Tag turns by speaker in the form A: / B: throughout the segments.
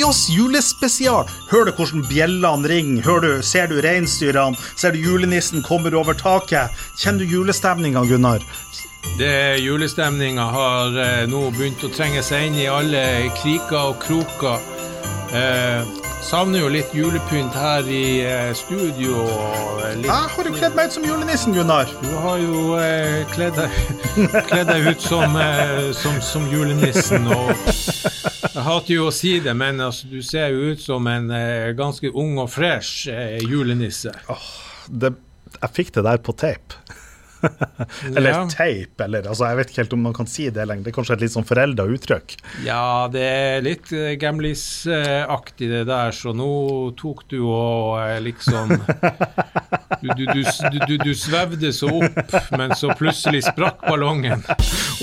A: Joss julespesial. Hører du hvordan bjellene ringer? Hører du, ser du reinsdyrene? Ser du julenissen kommer over taket? Kjenner du julestemninga, Gunnar?
B: Det Julestemninga har eh, nå begynt å trenge seg inn i alle kriker og kroker. Eh, savner jo litt julepynt her i eh, studio. Og eh, litt,
A: Jeg har jo kledd meg ut som julenissen, Gunnar.
B: Du har jo eh, kledd, deg, kledd deg ut som, eh, som, som julenissen. Og jeg hater jo å si det, men altså, du ser jo ut som en eh, ganske ung og fresh eh, julenisse.
A: Det, jeg fikk det der på tape. eller
B: Ja.
A: teip, eller altså, Jeg vet ikke helt om man kan si det lenger. Det er kanskje et litt sånn forelda uttrykk.
B: Ja, det er litt uh, gamlis-aktig det der, så nå tok du og eh, liksom du, du, du, du, du svevde så opp, men så plutselig sprakk ballongen.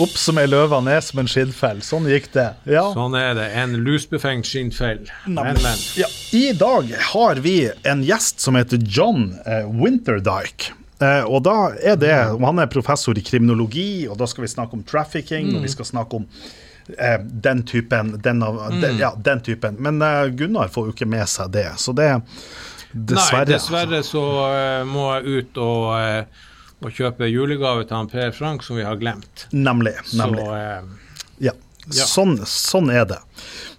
A: Opp som ei løve, ned som en skinnfell. Sånn gikk det. Ja.
B: Sånn er det. En lusbefengt skinnfell. Men, men.
A: Ja, I dag har vi en gjest som heter John Winterdike. Winterdyke. Eh, og da er det, Han er professor i kriminologi, og da skal vi snakke om trafficking, og vi skal snakke om eh, den typen. Den, av, den, ja, den typen. Men eh, Gunnar får jo ikke med seg det, så det Dessverre.
B: Nei, dessverre så uh, må jeg ut og, uh, og kjøpe julegave til han Per Frank som vi har glemt.
A: Nemlig. nemlig.
B: Så uh,
A: Ja.
B: Ja.
A: Sånn, sånn er det.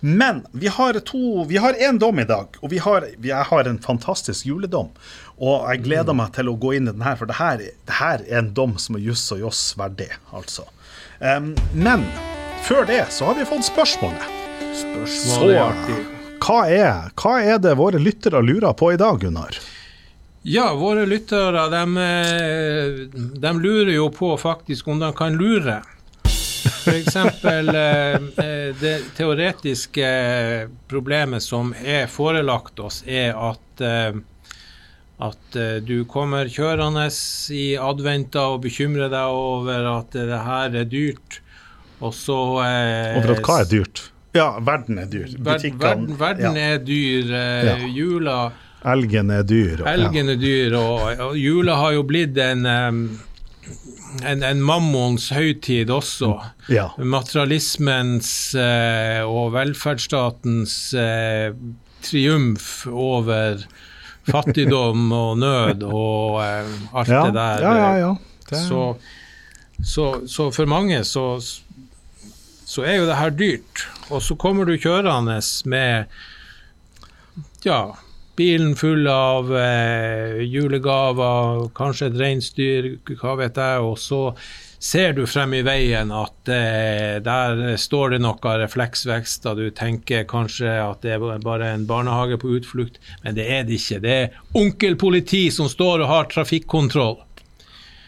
A: Men vi har to Vi har én dom i dag, og vi har, jeg har en fantastisk juledom. Og jeg gleder meg til å gå inn i den her, for det her, det her er en dom som er juss og joss verdig, altså. Um, men før det så har vi fått spørsmålet.
B: Spørsmålet så,
A: hva er, hva er det våre lyttere lurer på i dag, Gunnar?
B: Ja, våre lyttere, de, eh, de lurer jo på faktisk om de kan lure. F.eks. det teoretiske problemet som er forelagt oss, er at eh, at eh, du kommer kjørende i adventa og bekymrer deg over at det her er dyrt, og så eh,
A: Over at hva er dyrt? Ja, verden er dyr. Butikkene
B: Verden, verden
A: ja.
B: er dyr. Eh,
A: Ja.
B: Jula
A: Elgen er dyr. og-
B: Elgen er dyr, og, og jula har jo blitt en, um, en, en mammons høytid også.
A: Ja.
B: Materialismens eh, og velferdsstatens eh, triumf over fattigdom og nød og eh, alt
A: Ja,
B: det der.
A: ja, ja, ja. Det-
B: Så, så, så for mange så, så er jo det her dyrt. Og så kommer du kjørende med ja, bilen full av eh, julegaver, kanskje et reinsdyr, hva vet jeg, og så ser du frem i veien at eh, der står det noe og du tenker kanskje at det er bare en barnehage på utflukt, men det er det ikke. Det er onkel politi som står og har trafikkontroll.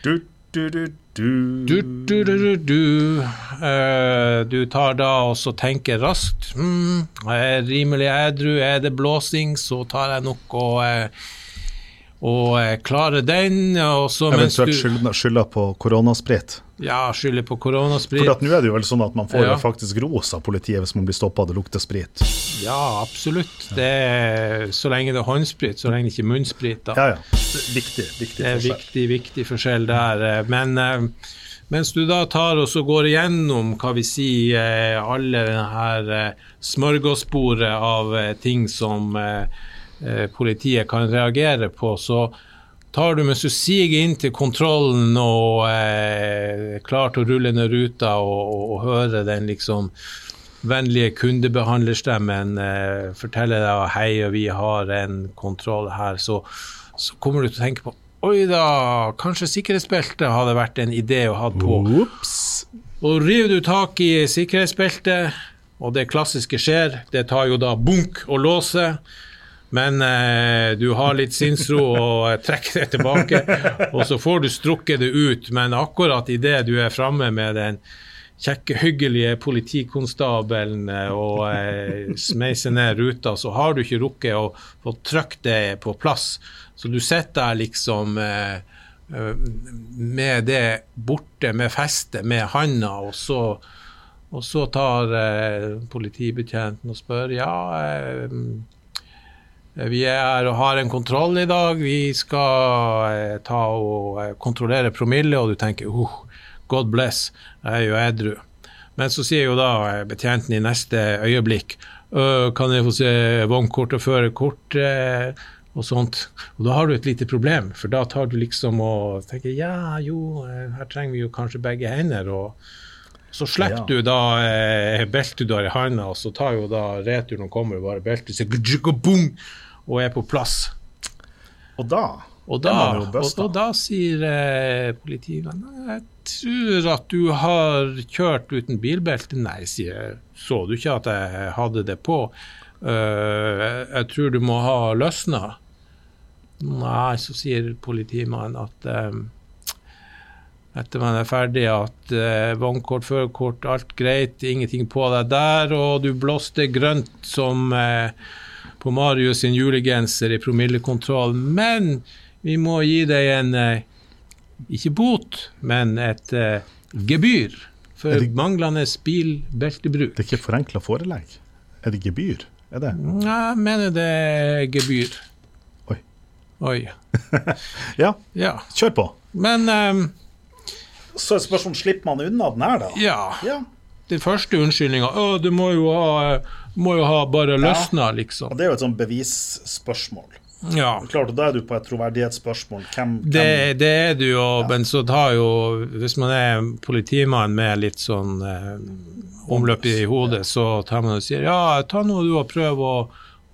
A: Du, du, du, du.
B: Du, du, du, du, du. Eh, du tar da og så tenker raskt hmm, Jeg er rimelig edru, er det blåsing, så tar jeg nok og, eh, og klare den. Og så
A: Eventuelt
B: skylder
A: skylda, skylda på koronasprit.
B: Ja, skylder på
A: For
B: koronasprit.
A: at nå er det jo vel sånn at man får
B: Ja.
A: faktisk ros av politiet hvis man blir stoppa og det lukter sprit.
B: Ja, absolutt. Det er, så lenge det er håndsprit, så lenge det ikke er munnsprit. da.
A: Ja, ja. Viktig, viktig
B: Det er
A: forskjell.
B: viktig, viktig forskjell der. eh, Men eh, mens du da tar og så går igjennom hva vi sier, eh, alle denne her eh, smørgåsbordet av eh, ting som eh, eh, politiet kan reagere på, så tar du mens du siger inn til kontrollen og eh, er klar til å rulle ned ruta og, og, og høre den liksom vennlige kundebehandlerstemmen eh, fortelle deg hei, og vi har en kontroll her, så, så kommer du til å tenke på Oi da, kanskje sikkerhetsbeltet hadde vært en idé å ha på.
A: Ops.
B: Og river du tak i sikkerhetsbeltet, og det klassiske skjer, det tar jo da bunk og låse, men eh, du har litt sinnsro og eh, trekker det tilbake, og så får du strukket det ut, men akkurat idet du er framme med den kjekke, hyggelige politikonstabelen eh, og eh, smeiser ned ruta, så har du ikke rukket å få trykt det på plass. Så du sitter der liksom eh, eh, med det borte, med festet, med handa, og så, og så tar eh, politibetjenten og spør ja, eh, vi er og har en kontroll i dag. Vi skal eh, ta og eh, kontrollere promille, og du tenker oh, God bless, jeg er jo edru. Men så sier jo da eh, betjenten i neste øyeblikk kan jeg få se vognkort og førerkort? Eh, og sånt. Og da har du et lite problem, for da tar du liksom og tenker ja, jo, eh, her trenger vi jo kanskje begge hender. og så slipper
A: Ja.
B: du da eh, beltet du har i handa, og så tar jo da returen og kommer bare beltet boom, og er på plass.
A: Og da
B: Og da, og, og da sier eh, politimannen jeg tror at du har kjørt uten bilbelte. Nei, sier jeg. Så du ikke at jeg hadde det på? Uh, jeg tror du må ha løsna. Nei, så sier politimannen at um, etter man er ferdig at eh, vognkort, førerkort, alt greit, ingenting på deg der, og du blåste grønt som eh, på Marius sin julegenser i promillekontroll, men vi må gi deg en eh, ikke bot, men et uh, gebyr for
A: det-
B: manglende bilbeltebruk.
A: Det er ikke forenkla forelegg. Er det gebyr? Er det?
B: Nei, jeg mener det er gebyr.
A: Oi.
B: Oi.
A: Ja,
B: Ja.
A: kjør på.
B: Men um,
A: Så er spørsmålet slipper man unna den her, da?
B: ja.
A: Ja.
B: Den første unnskyldninga Å, du må jo ha, må jo ha bare løsna, liksom.
A: Og det er jo et sånn bevisspørsmål.
B: Ja.
A: Klart, og Da er du på et troverdighetsspørsmål. Hvem, hvem
B: Det, det er du jo, men så tar jo Hvis man er politimann med litt sånn eh, omløp i hodet, så tar man og sier ja, ta nå du og prøv å,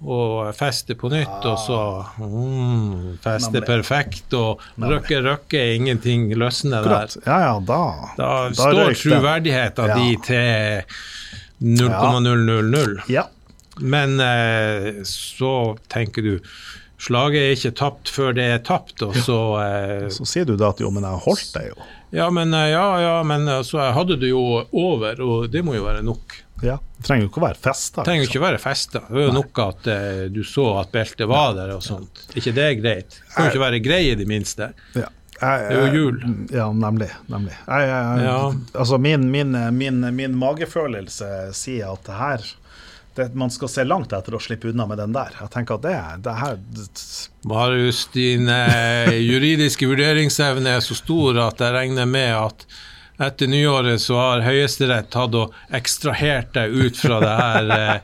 B: og feste på nytt, og så mm, feste
A: Nemlig.
B: perfekt, og røkke, røkke, ingenting løsner der.
A: Ja, ja, da,
B: Da,
A: da
B: står troverdigheten
A: Ja.
B: di til 0,000.
A: Ja.
B: Men eh, så tenker du Slaget er ikke tapt før det er tapt, og så eh,
A: Så sier du da at jo, men jeg holdt deg jo.
B: Ja, men eh, ja, ja, men eh, så hadde du jo over, og det må jo være nok.
A: Ja. Det trenger jo ikke å være festa.
B: Trenger jo ikke være festa. Det er jo nok at eh, du så at beltet var der og sånt. ikke det er greit? Det kan jo ikke være grei i det minste.
A: Ja. Jeg-
B: Det er jo jul.
A: Ja, nemlig. nemlig. Jeg, jeg,
B: Ja.
A: Altså, min, min, min, min magefølelse sier at det her det, Man skal se langt etter å slippe unna med den der. Jeg tenker at det, det her
B: Marius, din juridiske vurderingsevne er så stor at jeg regner med at etter nyåret så har Høyesterett tatt og ekstrahert deg ut fra det her eh,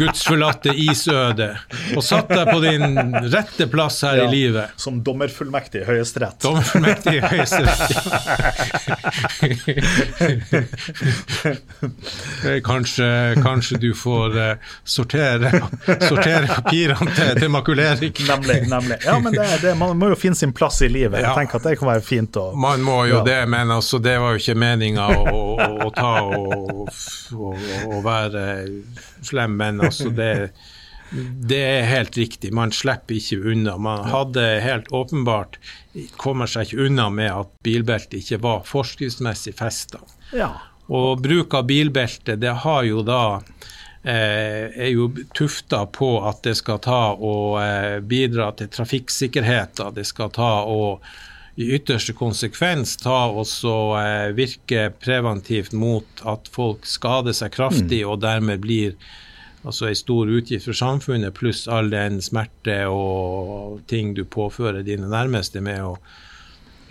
B: gudsforlatte isødet og satt deg på din rette plass her
A: Ja.
B: i livet.
A: Som dommerfullmektig i Høyesterett.
B: Dommerfullmektig i Høyesterett. Eh, kanskje, kanskje du får eh, sortere, sortere papirene til, til makulering.
A: Nemlig. nemlig. Ja, men det, det, man må jo finne sin plass i livet.
B: Ja.
A: Jeg tenker at det kan være fint å
B: Man må jo
A: Ja.
B: det, men altså, det var jo ikke meninga å, å, å ta og, være slem, men altså det det er helt riktig, man slipper ikke unna. Man hadde helt åpenbart kommer seg ikke unna med at bilbeltet ikke var forskriftsmessig festa.
A: Ja.
B: Og bruk av bilbelte, det har jo da eh, er jo tufta på at det skal ta og eh, bidra til trafikksikkerheten. Det skal ta og i ytterste konsekvens ta også eh, virke preventivt mot at folk skader seg kraftig og dermed blir altså en stor utgift for samfunnet, pluss all den smerte og ting du påfører dine nærmeste med å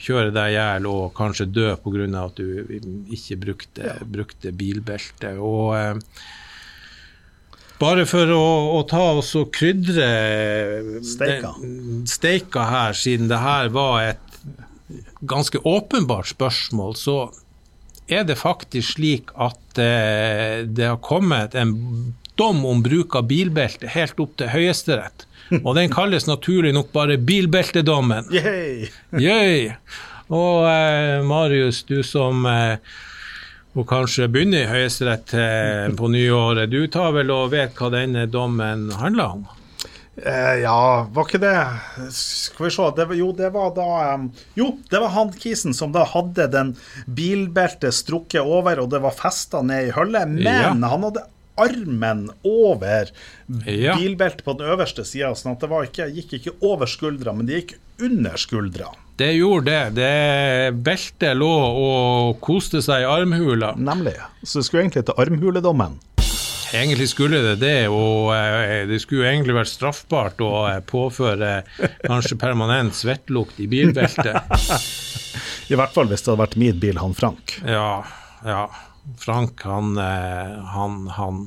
B: kjøre deg i hjel og kanskje dø pga. at du ikke brukte, brukte bilbelte. Og eh, bare for å, å ta oss og krydre
A: Steika.
B: den- steika her, siden det her var et ganske åpenbart spørsmål, så er det faktisk slik at eh, det har kommet en dom om bruk av bilbelte helt opp til Høyesterett. Og den kalles naturlig nok bare bilbeltedommen.
A: Yay!
B: Yay! Og eh, Marius, du som eh, og kanskje begynner i Høyesterett eh, på nyåret, du tar vel og vet hva denne dommen handler om?
A: Eh, ja, var ikke det Skal vi se. Det var, jo, det var da um, Jo, det var han kisen som da hadde den bilbeltet strukket over, og det var festa ned i hullet, men
B: Ja.
A: han hadde armen over
B: Ja.
A: bilbeltet på den øverste sida, sånn at det var ikke, gikk ikke over skuldra, men det gikk under skuldra.
B: Det gjorde det. det Beltet lå og koste seg i armhula.
A: Nemlig. Så det skulle egentlig til armhuledommen.
B: Egentlig skulle det det, og eh, det skulle egentlig vært straffbart å eh, påføre kanskje permanent svettlukt i bilbeltet.
A: I hvert fall hvis det hadde vært min bil, han Frank.
B: Ja, ja. Frank, han, eh, han, han,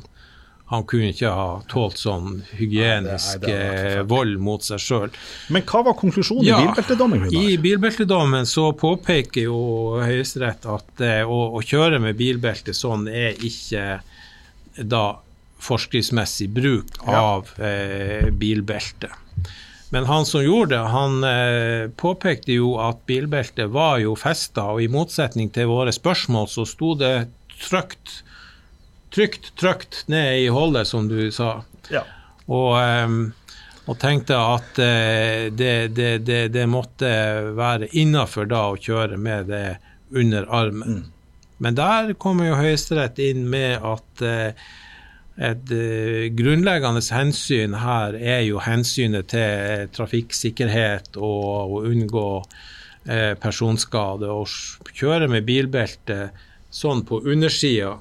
B: han kunne ikke ha tålt sånn hygienisk eh, vold mot seg sjøl.
A: Men hva var konklusjonen
B: Ja,
A: i bilbeltedommen? Gunnar?
B: I bilbeltedommen så påpeker jo Høyesterett at eh, å, å kjøre med bilbelte sånn er ikke da forskriftsmessig bruk av eh, bilbelte. Men han som gjorde det, han eh, påpekte jo at bilbeltet var jo festa, og i motsetning til våre spørsmål så sto det trygt, trygt, trygt ned i holdet, som du sa.
A: Ja.
B: Og, eh, og tenkte at eh, det, det, det, det måtte være innafor da å kjøre med det under armen. Men der kommer jo Høyesterett inn med at eh, et eh, grunnleggende hensyn her er jo hensynet til trafikksikkerhet og å unngå eh, personskade. Å kjøre med bilbelte sånn på undersida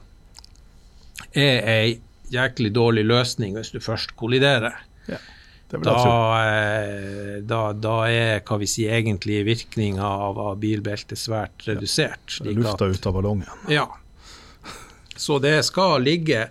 B: er ei jæklig dårlig løsning hvis du først kolliderer.
A: Vil
B: Da, eh, da, da er hva vi sier, egentlig virkninga av, av bilbeltet svært redusert. Ja,
A: Lufta ut av ballongen.
B: ja. Så det skal ligge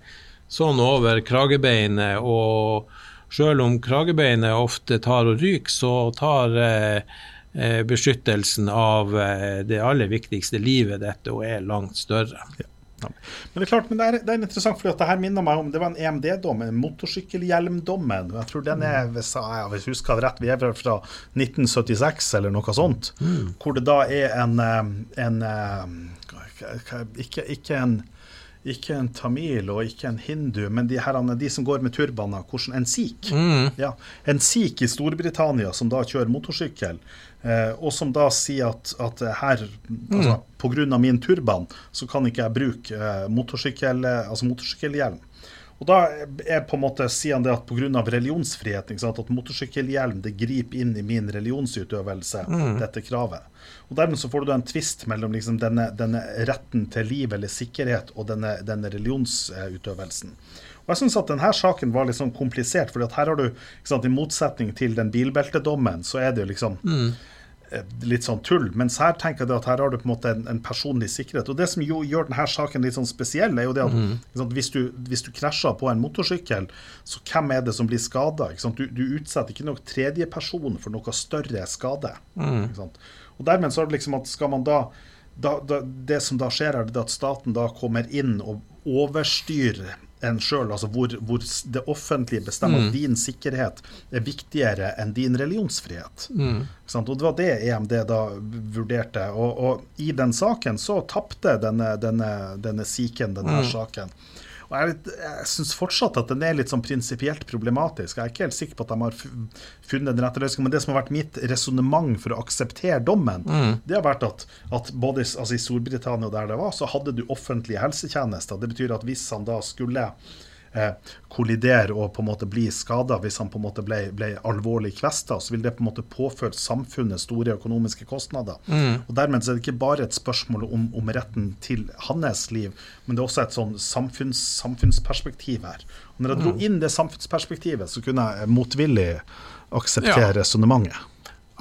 B: sånn over kragebeinet, og selv om kragebeinet ofte tar og ryker, så tar eh, eh, beskyttelsen av eh, det aller viktigste livet dette, og er langt større.
A: Ja. Men det er klart, men det er, det er interessant, for det her minner meg om det var en EMD-dom, en motorsykkelhjelmdommen. Jeg tror den er, hvis jeg, hvis jeg husker det rett, vi er vel fra 1976 eller noe sånt. Hvor det da er en, en, en eh, ikke, ikke en ikke en tamil og ikke en hindu, men de, her, de som går med turbaner. Hvordan en sikh. Ja, en sikh i Storbritannia som da kjører motorsykkel, eh, og som da sier at, at her, altså, pga. min turban, så kan ikke jeg bruke eh, motorsykkel, eh, altså motorsykkelhjelm. Og da er på en måte, sier han det at pga. religionsfrihet, sant, at motorsykkelhjelm det griper inn i min religionsutøvelse, dette kravet. Og Dermed så får du en tvist mellom liksom denne, denne retten til liv eller sikkerhet og denne, denne religionsutøvelsen. Og jeg synes at denne saken var litt sånn komplisert, at her har du, sant, i motsetning til den bilbeltedommen, så er det jo liksom eh, litt sånn tull. Mens her tenker jeg at her har du på en måte en, en personlig sikkerhet. Og det som jo gjør denne saken litt sånn spesiell, er jo det at mm. sant, hvis, du, hvis du krasjer på en motorsykkel, så hvem er det som blir skada? Du, du utsetter ikke noen tredjeperson for noe større skade. Sant? Og dermed så er det liksom at skal man da, da, da Det som da skjer, er det at staten da kommer inn og overstyrer en sjøl, altså hvor, hvor det offentlige bestemmer at din sikkerhet er viktigere enn din religionsfrihet. Mm. sant? Og det var det EMD da vurderte. Og, og i den saken så tapte denne, denne, denne sikhen denne saken. Og jeg, litt- jeg syns fortsatt at den er litt sånn prinsipielt problematisk. Jeg er ikke helt sikker på at de har funnet den rette løsningen. Men det som har vært mitt resonnement for å akseptere dommen, det har vært at, at både altså i Storbritannia og der det var, så hadde du offentlige helsetjenester. Det betyr at hvis han da skulle kollidere og på en måte bli skada hvis han på en måte ble, ble alvorlig kvesta, så vil det på en måte påføre samfunnet store økonomiske kostnader. Og Dermed så er det ikke bare et spørsmål om, om retten til hans liv, men det er også et sånn samfunns, samfunnsperspektiv her. Og når jeg dro inn det samfunnsperspektivet, så kunne jeg motvillig akseptere
B: Ja.
A: resonnementet.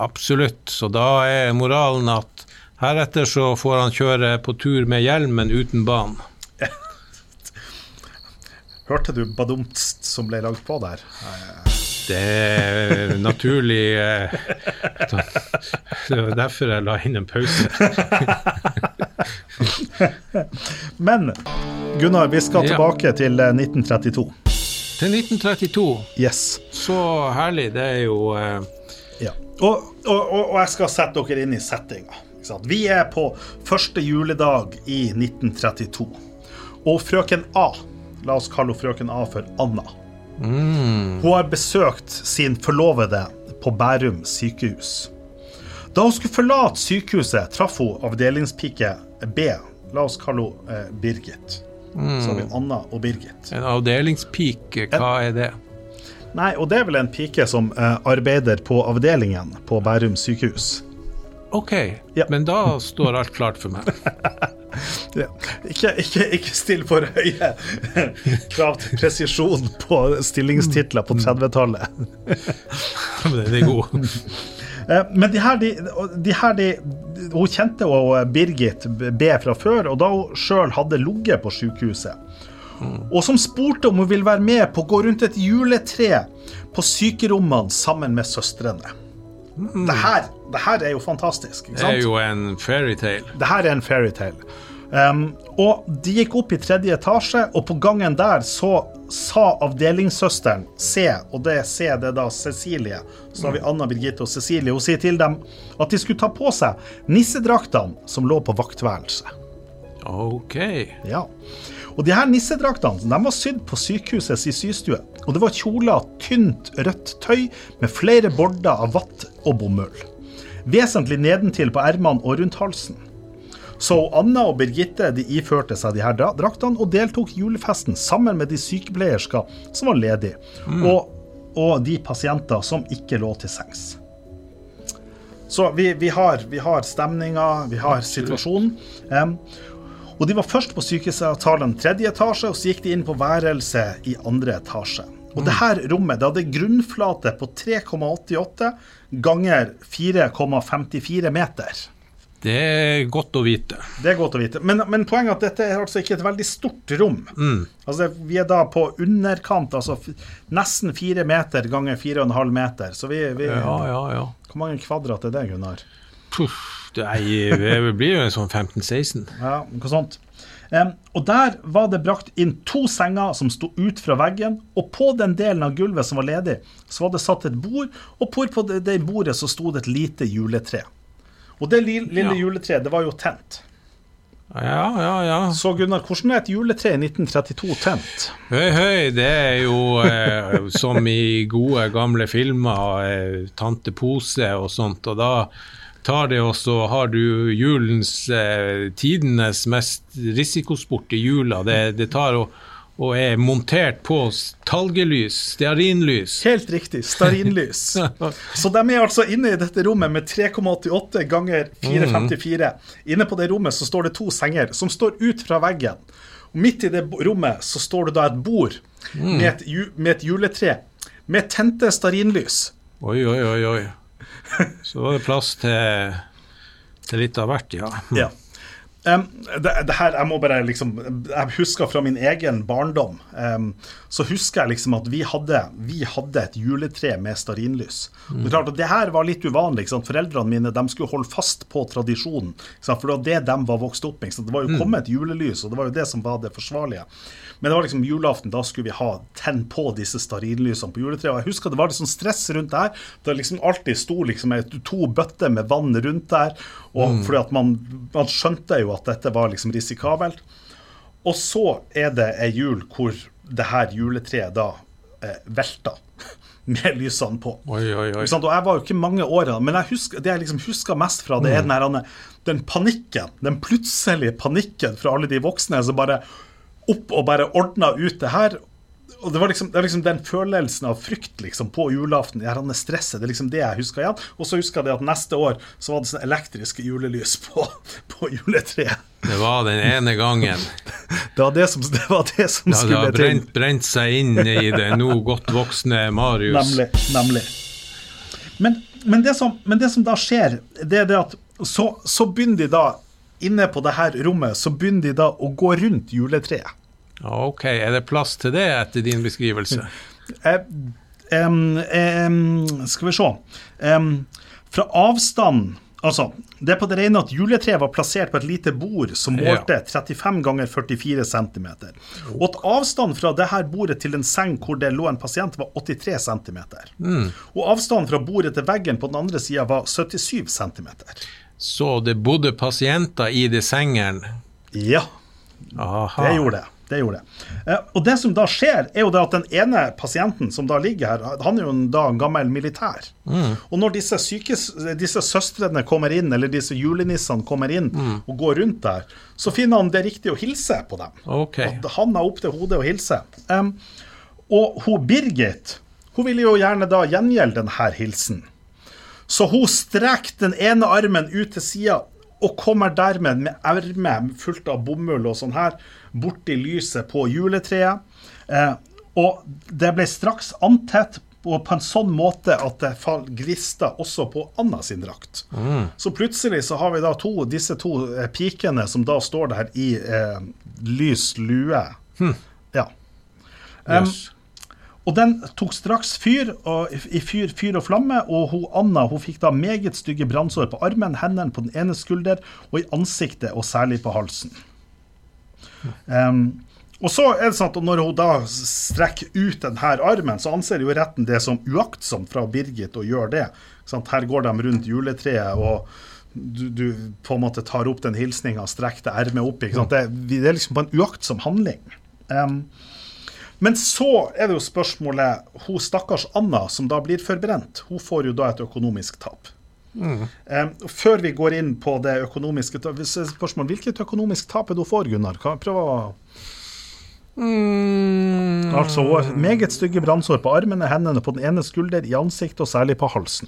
B: Absolutt. Så da er moralen at heretter så får han kjøre på tur med hjelmen uten ban.
A: Hørte du badumtst som ble lagd på der?
B: Det er naturlig eh, Det var derfor jeg la inn en pause.
A: Men Gunnar, vi skal
B: Ja.
A: tilbake til eh, 1932.
B: Til 1932.
A: Yes.
B: Så herlig. Det er jo uh...
A: Ja. Og, og, og jeg skal sette dere inn i settinga. Vi er på første juledag i 1932. Og frøken A, la oss kalle frøken A for Anna, hun har besøkt sin forlovede på Bærum sykehus. Da hun skulle forlate sykehuset, traff hun avdelingspike B. La oss kalle henne eh, Birgit. Så har vi Anna og Birgit.
B: en avdelingspike. Hva er det?
A: Nei, og det er vel en pike som eh, arbeider på avdelingen på Bærum sykehus.
B: OK,
A: Ja.
B: men da står alt klart for meg.
A: Ja. Ikke, ikke, ikke still for høye krav til presisjon på stillingstitler på 30-tallet.
B: Den er god.
A: Eh, Men de her, de, de her de, Hun kjente jo Birgit B fra før, og da hun sjøl hadde ligget på sykehuset. og som spurte om hun ville være med på å gå rundt et juletre på sykerommene sammen med søstrene. Det, her, det her er jo fantastisk. ikke
B: Det er jo en fairytale.
A: Det her er en fairytale. Um, og de gikk opp i tredje etasje, og på gangen der så sa avdelingssøsteren C, og det C det er da Cecilie, så har vi Anna Birgitte og Cecilie, hun sier til dem at de skulle ta på seg nissedraktene som lå på vaktværelset.
B: OK.
A: Ja. Og de her nissedraktene de var sydd på sykehusets systue. Og det var kjoler, tynt rødt tøy med flere border av vatt og bomull. Vesentlig nedentil på ermene og rundt halsen. Så Anna og Birgitte de iførte seg de her draktene og deltok i julefesten sammen med de sykepleiersker som var ledige, og, og de pasienter som ikke lå til sengs. Så vi, vi har, vi har stemninga, vi har situasjonen. Em, og De var først på sykehusavtalen tredje etasje, og så gikk de inn på værelset i andre etasje. Og det her rommet det hadde grunnflate på 3,88 ganger 4,54 meter.
B: Det er godt å vite.
A: Det er godt å vite. Men, men poenget er at dette er altså ikke et veldig stort rom. Altså Vi er da på underkant, altså nesten fire meter ganger fire og en halv meter. Så vi, vi
B: Ja, ja, ja.
A: Hvor mange kvadrat er det, Gunnar?
B: Puff, det, det blir jo en sånn 15-16.
A: Ja, noe sånt. Um, og der var det brakt inn to senger som sto ut fra veggen, og på den delen av gulvet som var ledig, så var det satt et bord, og på på det, det bordet så sto det et lite juletre. Og det li, lille
B: Ja.
A: juletreet, det var jo tent.
B: Ja, ja, ja.
A: Så Gunnar, hvordan er et juletre i 1932 tent?
B: Høy, høy, det er jo eh, som i gode, gamle filmer, eh, Tante Pose og sånt. Og da tar det og så har du julens, eh, tidenes mest risikosport i jula. Det, det tar og, og er montert på talgelys, stearinlys.
A: Helt riktig, stearinlys. Så de er altså inne i dette rommet med 3,88 ganger 4,54. Inne på det rommet så står det to senger som står ut fra veggen. Og midt i det rommet så står det da et bord med, et, med et juletre med tente stearinlys.
B: Oi, oi, oi, oi. Så var det plass til, til litt av hvert, ja.
A: Ja. Em, det, det her, jeg må bare liksom Jeg husker fra min egen barndom. um, så husker jeg liksom at vi hadde, vi hadde et juletre med stearinlys. Mm. Det det her var litt uvanlig. Foreldrene mine de skulle holde fast på tradisjonen. For det var det de var vokst opp med. Det var jo kommet et julelys, og det var jo det som var det forsvarlige. Men det var liksom julaften, da skulle vi ha tenn på disse stearinlysene på juletreet. Og jeg husker det var litt sånn stress rundt det her. Det liksom alltid sto liksom to bøtter med vann rundt der. Og fordi at man, man skjønte jo at dette var liksom risikabelt. Og så er det ei jul hvor det her juletreet da eh, velta med lysene på.
B: Oi, oi, oi.
A: Og jeg var jo ikke mange år, men jeg husker, det jeg liksom husker mest fra, det er den, her, den panikken. Den plutselige panikken fra alle de voksne som bare opp og bare ordna ut det her. Og det var liksom, det var liksom den følelsen av frykt liksom, på julaften. Det her stresset, det er liksom det jeg husker igjen. Og så husker jeg at neste år så var det sånn elektriske julelys på, på juletreet.
B: Det var den ene gangen.
A: Det var det som, det var det som
B: Ja, det
A: skulle
B: har brent, brent seg inn i det nå godt voksne Marius.
A: Nemlig. nemlig. Men, men, det som, men det som da skjer, det er det at så, så begynner de da, inne på det her rommet, så begynner de da å gå rundt juletreet.
B: Ok, er det plass til det etter din beskrivelse?
A: um, em, skal vi se. Um, fra avstand Altså, det er på det rene at juletreet var plassert på et lite bord som målte 35 ganger 44 cm. Og at avstanden fra det her bordet til en seng hvor det lå en pasient, var 83 cm. Og avstanden fra bordet til veggen på den andre sida var 77 cm.
B: Så det bodde pasienter i de sengene?
A: Ja,
B: Aha.
A: det gjorde det. Det gjorde det. Eh, og det som da skjer, er jo det at den ene pasienten som da ligger her, han er jo en, da en gammel militær. Og når disse, sykes, disse søstrene kommer inn, eller disse julenissene kommer inn og går rundt der, så finner han det riktig å hilse på dem.
B: Okay.
A: At han er opp til hodet å hilse. Um, og hun Birgit hun ville jo gjerne da gjengjelde denne hilsen. Så hun strekker den ene armen ut til sida og kommer dermed med erme fullt av bomull og sånn her borti lyset på juletreet. Eh, og det ble straks antett og på en sånn måte at det fall grista også på Anna sin drakt. Så plutselig så har vi da to, disse to eh, pikene som da står der i eh, lys lue. Ja, Um,
B: Yes.
A: Og den tok straks fyr, og i fyr, fyr og flamme, og hun Anna hun fikk da meget stygge brannsår på armen, hendene på den ene skulder, og i ansiktet, og særlig på halsen. Um, og så er det sånn at Når hun da strekker ut denne armen, så anser jo retten det som uaktsomt fra Birgit å gjøre det. Sånn, Her går de rundt juletreet, og du, du på en måte tar opp den hilsninga, strekker det ermet opp. Ikke sant? Det, det er liksom på en uaktsom handling. Um, men så er det jo spørsmålet Hun stakkars Anna, som da blir forbrent, hun får jo da et økonomisk tap.
B: Mm.
A: Um, før vi går inn på det økonomiske ta- hvis det er spørsmål, Hvilket økonomisk tap er hun får, Gunnar? Prøv å
B: Mm.
A: Altså, meget stygge brannsår på armene, hendene på den ene skulder, i ansiktet og særlig på halsen.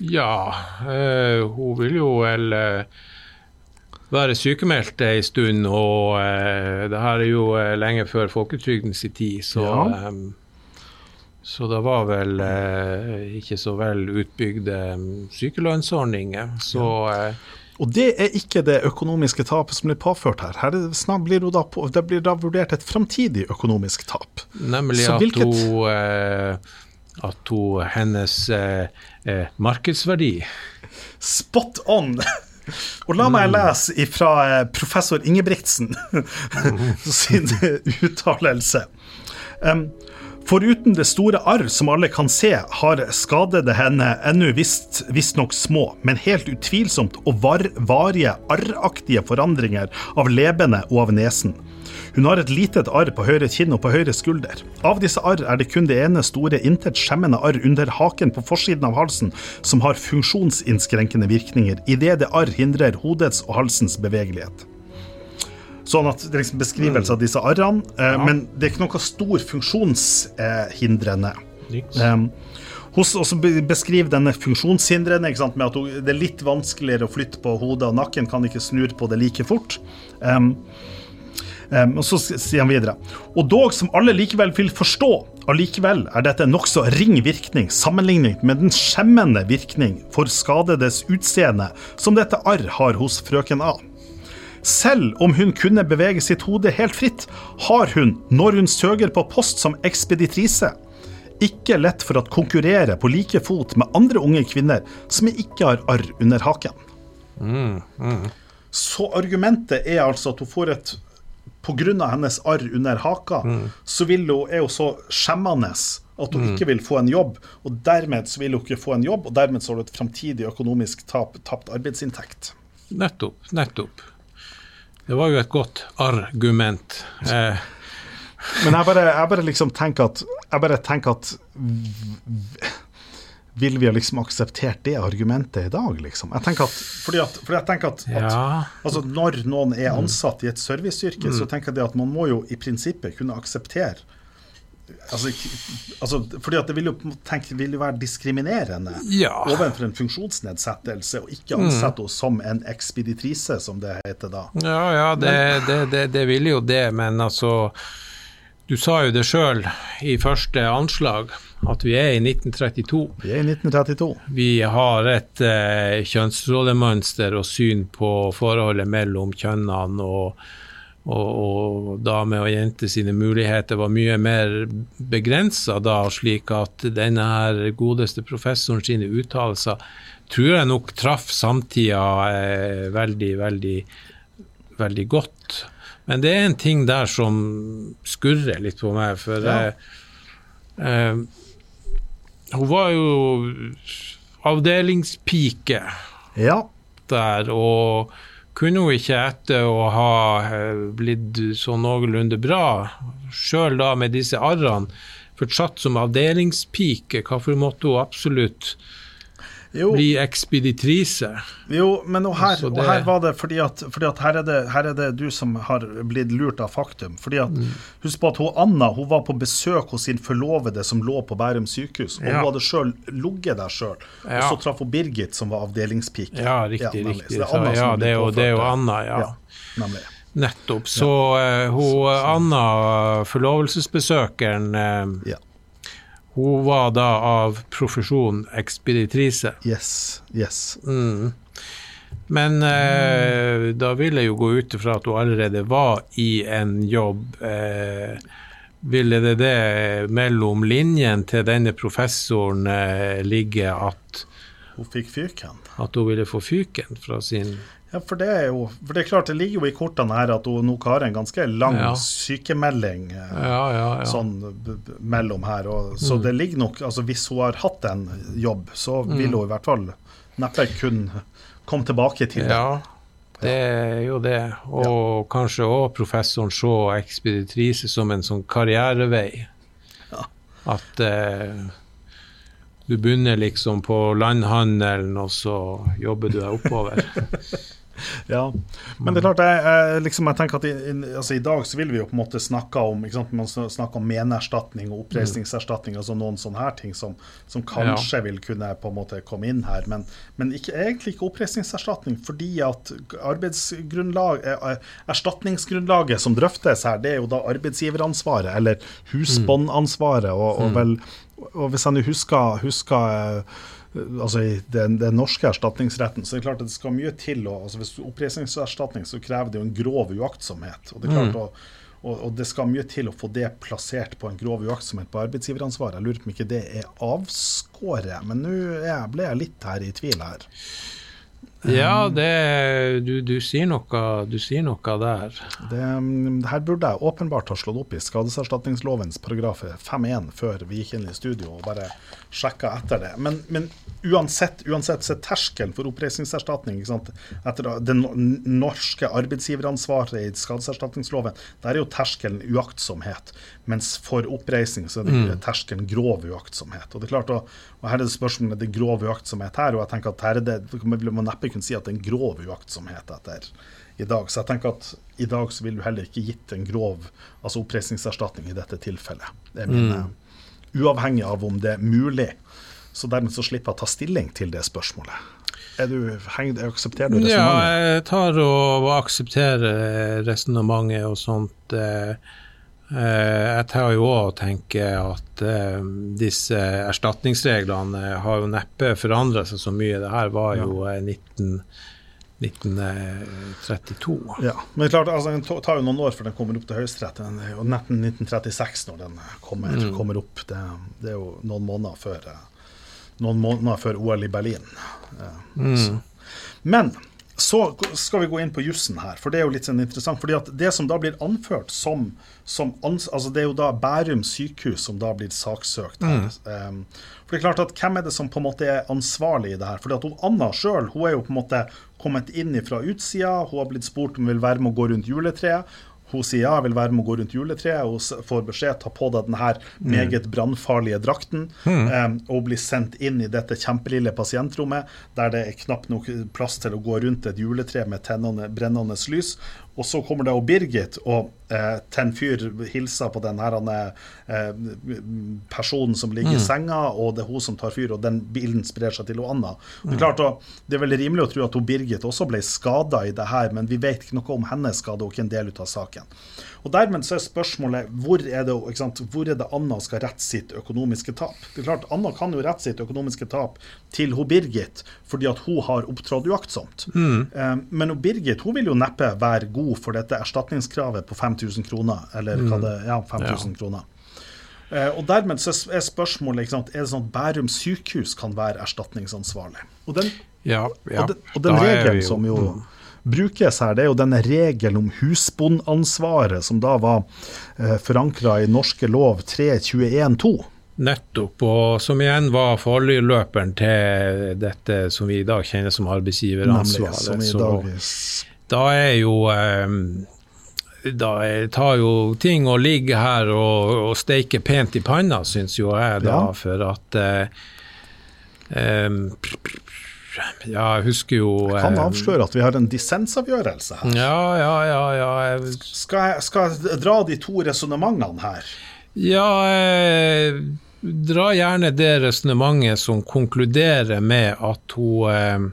B: Ja, eh, hun vil jo vel eh, være sykemeldt ei stund, og uh, det her er jo lenge før folketrygdens tid, så
A: Ja.
B: Så det var vel eh, ikke så vel utbygde sykelønnsordninger. Så eh,
A: Og det er ikke det økonomiske tapet som blir påført her. Her er blir da på, det blir da vurdert et framtidig økonomisk tap.
B: nemlig at
A: hvilket-
B: hun eh, at hun, hennes eh, eh, markedsverdi
A: Spot on! Og la meg lese fra eh, professor Ingebrigtsen sin uttalelse. Um, Foruten det store arr som alle kan se, har skadede henne ennå visst- visstnok små, men helt utvilsomt og var, varige arraktige forandringer av lebene og av nesen. Hun har et litet arr på høyre kinn og på høyre skulder. Av disse arr er det kun det ene store, intet skjemmende arr under haken på forsiden av halsen som har funksjonsinnskrenkende virkninger, idet det arr hindrer hodets og halsens bevegelighet. Sånn at det er liksom beskrivelse av disse arrene, eh, men det er ikke noe stor funksjonshindrende. Um, hun også beskriver denne funksjonshindrende sant, med at hun, det er litt vanskeligere å flytte på hodet, og nakken kan ikke snurre på det like fort. Um, um, og så sier han videre Og dog som alle likevel vil forstå, allikevel er dette en nokså ring virkning sammenlignet med den skjemmende virkning for skadedes utseende som dette arr har hos frøken A. Selv om hun kunne bevege sitt hode helt fritt, har hun, når hun søker på post som ekspeditrise, ikke lett for å konkurrere på like fot med andre unge kvinner som ikke har arr under haken. Så argumentet er altså at hun får et Pga. hennes arr under haka, så vil hun, er hun så skjemmende at hun ikke vil få en jobb. Og dermed så vil hun ikke få en jobb, og dermed så har hun et framtidig økonomisk tap, tapt arbeidsinntekt.
B: Nettopp. Nettopp. Det var jo et godt argument. Eh,
A: Men jeg bare, jeg bare liksom tenker at Jeg bare tenker at Vil vi ha liksom akseptert det argumentet i dag, liksom? Jeg tenker at, fordi at, fordi jeg tenker at, at altså Når noen er ansatt i et serviceyrke, så tenker jeg at man må jo i prinsippet kunne akseptere Altså, altså, fordi at det vil jo, tenk, vil jo være diskriminerende
B: Ja.
A: overfor en funksjonsnedsettelse, og ikke ansette henne som en ekspeditrise, som det heter da.
B: Ja, ja, det, det, det, det vil jo det, men altså Du sa jo det sjøl i første anslag, at vi er i 1932.
A: Vi er i 1932.
B: Vi har et eh, kjønnsrollemønster og syn på forholdet mellom kjønnene, og, og, og damer og jenter sine muligheter var mye mer begrensa da, slik at denne her godeste professoren sine uttalelser tror jeg nok traff samtida eh, veldig, veldig, veldig godt. Men det er en ting der som skurrer litt på meg, for
A: Ja.
B: eh, eh, hun var jo avdelingspike
A: Ja.
B: der, og kunne hun ikke etter å ha eh, blitt så noenlunde bra, sjøl da med disse arrene, fortsatt som avdelingspike, hvorfor måtte hun absolutt
A: Jo.
B: bli ekspeditrise?
A: Jo, men her,
B: Så
A: og
B: det-
A: her var det fordi at, fordi at her, er det, her er det du som har blitt lurt av faktum. Fordi at,
B: Mm.
A: Husk på at hun Anna hun var på besøk hos sin forlovede som lå på Bærum sykehus. Og
B: Ja.
A: hun hadde sjøl ligget der sjøl.
B: Ja.
A: Og så traff hun Birgit, som var avdelingspike.
B: Ja, riktig,
A: Ja,
B: riktig.
A: Så det er
B: Så, det er jo, Anna, ja.
A: Nemlig.
B: Nettopp. Så eh, hun, Anna, forlovelsesbesøkeren, eh,
A: Ja.
B: Hun var da av profesjon ekspeditrise.
A: Yes. Yes.
B: Mm. Men eh, da vil jeg jo gå ut ifra at hun allerede var i en jobb eh, ville det det mellom linjen til denne professoren eh, ligge at,
A: Hun fikk fyken.
B: at hun ville få fyken fra sin
A: Ja, for det er jo For det er klart, det ligger jo i kortene her at hun nok har en ganske lang
B: Ja.
A: sykemelding eh,
B: Ja, ja, ja.
A: sånn mellom her. Og, så
B: Mm.
A: det ligger nok Altså hvis hun har hatt en jobb, så vil hun i hvert fall neppe kunne komme tilbake til det.
B: Ja, det er jo det. Og kanskje òg professoren så ekspeditrise som en sånn karrierevei.
A: Ja.
B: At eh, du begynner liksom på landhandelen, og så jobber du deg oppover.
A: Ja, men det er klart, jeg, jeg, liksom, jeg tenker at i, altså, i dag så vil vi jo på en måte snakke om ikke sant? Man snakker om menerstatning og oppreisningserstatning, altså noen sånne her ting som, som kanskje vil kunne på en måte komme inn her, men, men ikke, egentlig ikke oppreisningserstatning, fordi at arbeidsgrunnlag, eh, erstatningsgrunnlaget som drøftes her, det er jo da arbeidsgiveransvaret, eller husbåndansvaret, og, og vel og hvis jeg nå husker, husker eh, altså i den, den norske erstatningsretten, så det er klart at det skal mye til. Og, altså hvis oppreisningserstatning, så krever det jo en grov uaktsomhet. Og det, er klart, å, og, og det skal mye til å få det plassert på en grov uaktsomhet på arbeidsgiveransvaret. Jeg lurer på om ikke det er avskåret, men nå ble jeg litt her i tvil her.
B: Ja, det, du, du, sier noe, du sier noe der.
A: Det, mm, her burde jeg åpenbart ha slått opp i skadeserstatningslovens paragraf 5-1 før vi gikk inn i studio og bare sjekka etter det. Men, men uansett, uansett så er terskelen for oppreisningserstatning etter det norske arbeidsgiveransvaret i skadeserstatningsloven, der er jo terskelen uaktsomhet. Mens for oppreisning så er det terskelen grov uaktsomhet. Og det er klart, og, og her er det spørsmålet det er grov uaktsomhet her, og jeg tenker at her er det, vil man neppe kunne si at det er en grov uaktsomhet etter i dag. Så jeg tenker at i dag så vil du heller ikke gitt en grov altså oppreisningserstatning i dette tilfellet. Det er min, eh, Uavhengig av om det er mulig. Så dermed så slipper jeg å ta stilling til det spørsmålet. Er du, aksepterer du
B: Ja, jeg tar og aksepterer resonnementet og sånt. eh, eh, Jeg tar jo òg og tenker at eh, disse erstatningsreglene har jo neppe forandra seg så mye. Det her var jo eh, 19, 1932.
A: Ja, men klart, altså, Det tar jo noen år før den kommer opp til Høyesterett. Den er jo 1936 når den kommer, kommer opp. Det, det er jo noen måneder før, eh, noen måneder før OL i Berlin. Eh, så. Men så skal vi gå inn på jussen her, for det er jo litt sånn interessant. fordi at Det som da blir anført som, som ans altså Det er jo da Bærum sykehus som da blir saksøkt her. Um, for det er klart at Hvem er det som på en måte er ansvarlig i det her? Fordi at hun, Anna sjøl er jo på en måte kommet inn fra utsida. Hun har blitt spurt om hun vil være med å gå rundt juletreet. Hun sier ja, jeg vil være med å gå rundt juletreet. Hun får beskjed ta på deg denne meget brannfarlige drakten. Mm. og blir sendt inn i dette kjempelille pasientrommet der det er knapt nok plass til å gå rundt et juletre med tennende, brennende lys. Og så kommer det og Birgit og eh, en fyr hilser på den her eh, personen som ligger i senga, og det er hun som tar fyr, og den bilen sprer seg til Anna. Det er klart, og det er vel rimelig å tro at hun Birgit også ble skada i det her, men vi vet ikke noe om hennes skade og ikke en del ut av saken. Og Dermed så er spørsmålet hvor er det, hvor er det Anna skal rette sitt økonomiske tap. Det er klart, Anna kan jo rette sitt økonomiske tap til hun Birgit fordi at hun har opptrådt uaktsomt. Eh, men hun Birgit hun vil jo neppe være god for dette erstatningskravet på 5000 kroner. Eller hva det ja, 5000 kroner. Eh, og dermed så er spørsmålet ikke sant, er det sånn at Bærum sykehus kan være erstatningsansvarlig. Og den,
B: Ja, ja.
A: og den, og den regelen
B: jo-
A: som jo brukes her, det er jo denne regelen om husbondansvaret, som da var eh, forankra i norske lov 321-2.
B: Nettopp, og som igjen var forløperen til dette som vi i dag kjenner som
A: Nemlig,
B: arbeidsgiveransvaret.
A: som i dag
B: da er jo eh, Da tar jo ting å ligge her og, og steike pent i panna, syns jo jeg, da,
A: Ja.
B: for at em, Ja, jeg husker jo
A: kan
B: eh,
A: avsløre at vi har en dissensavgjørelse her.
B: Ja, ja, ja. ja jeg,
A: Skal jeg, skal jeg dra de to resonnementene her?
B: Ja, eh, dra gjerne det resonnementet som konkluderer med at hun eh,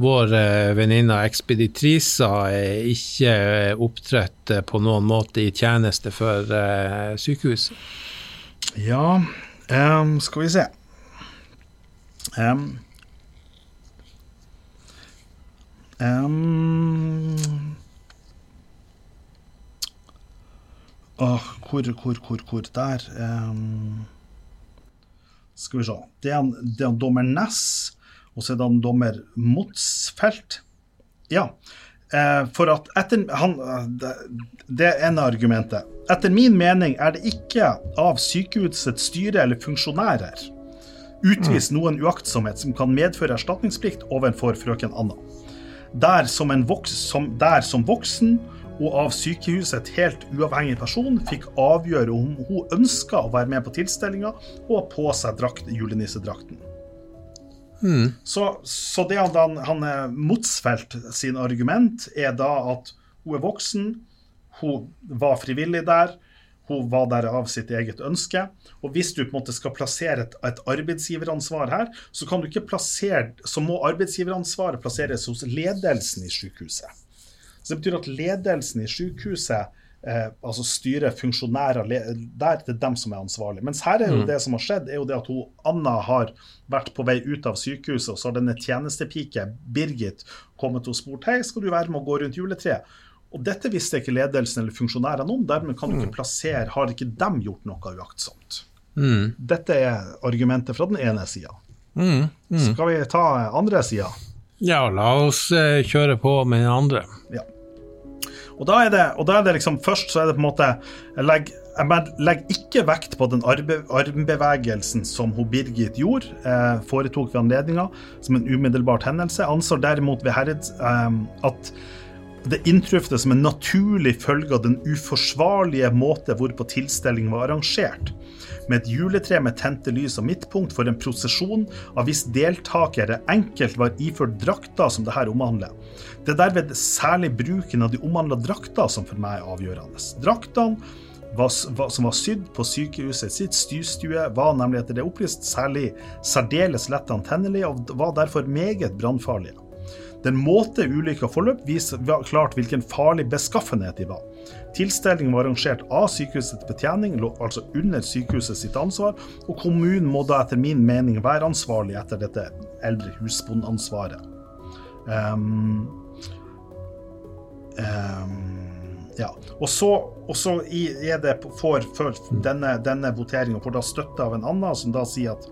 B: vår eh, venninne ekspeditrisa eh, ikke eh, opptrådt eh, på noen måte i tjeneste for eh, sykehuset.
A: Ja, um, skal vi se. Um, um, oh, hvor, hvor, hvor, hvor Der um, Skal vi se. Det er, det er dommer Ness, og så er det han dommer Motsfelt. Ja. Eh, for at etter han, det, det er ene argumentet. Etter min mening er det ikke av sykehusets styre eller funksjonærer utvist noen uaktsomhet som kan medføre erstatningsplikt overfor frøken Anna. Der som, en voks, som, der som voksen og av sykehuset helt uavhengig person fikk avgjøre om hun ønska å være med på tilstelninga og ha på seg drakt, julenissedrakten. Så, så det han, han Motsfelt sin argument er da at hun er voksen, hun var frivillig der, hun var der av sitt eget ønske. Og hvis du på en måte skal plassere et, et arbeidsgiveransvar her, så kan du ikke plassere, så må arbeidsgiveransvaret plasseres hos ledelsen i sykehuset. Så det betyr at ledelsen i sykehuset, eh, altså styret, funksjonærer, der det er dem som er ansvarlig. Mens her er jo det som har skjedd, er jo det at hun, Anna har vært på vei ut av sykehuset, og så har denne tjenestepike, Birgit, kommet og spurt hei, skal du være med å gå rundt juletreet. Og dette visste ikke ledelsen eller funksjonærene om, dermed kan du ikke plassere, har ikke dem gjort noe uaktsomt. Dette er argumentet fra den ene sida. Skal vi ta andre sida?
B: Ja, la oss eh, kjøre på med den andre.
A: Ja. Og da er det, da er det liksom først så er det på en måte Jeg legger, legger ikke vekt på den armbevegelsen som hun Birgit gjorde, eh, foretok ved anledninga, som en umiddelbart hendelse. Anser derimot ved Herred eh, at det inntrufne som en naturlig følge av den uforsvarlige måte hvorpå tilstelningen var arrangert. Med et juletre med tente lys og midtpunkt for en prosesjon av hvis deltakere enkelt var iført drakter som det her omhandler. Det er derved særlig bruken av de omhandla drakter som for meg er avgjørende. Draktene som var sydd på sykehuset sitt styrstue, var nemlig etter det opplyst særlig særdeles lett antennelige og var derfor meget brannfarlige. Den måte ulykka forløp, viser klart hvilken farlig beskaffenhet de var. Tilstelningen var arrangert av sykehusets betjening, lå altså under sykehuset sitt ansvar, og kommunen må da etter min mening være ansvarlig etter dette eldre husbondansvaret. Um, um, ja. Og så, og så er det for, for denne, denne voteringa får da støtte av en annen, som da sier at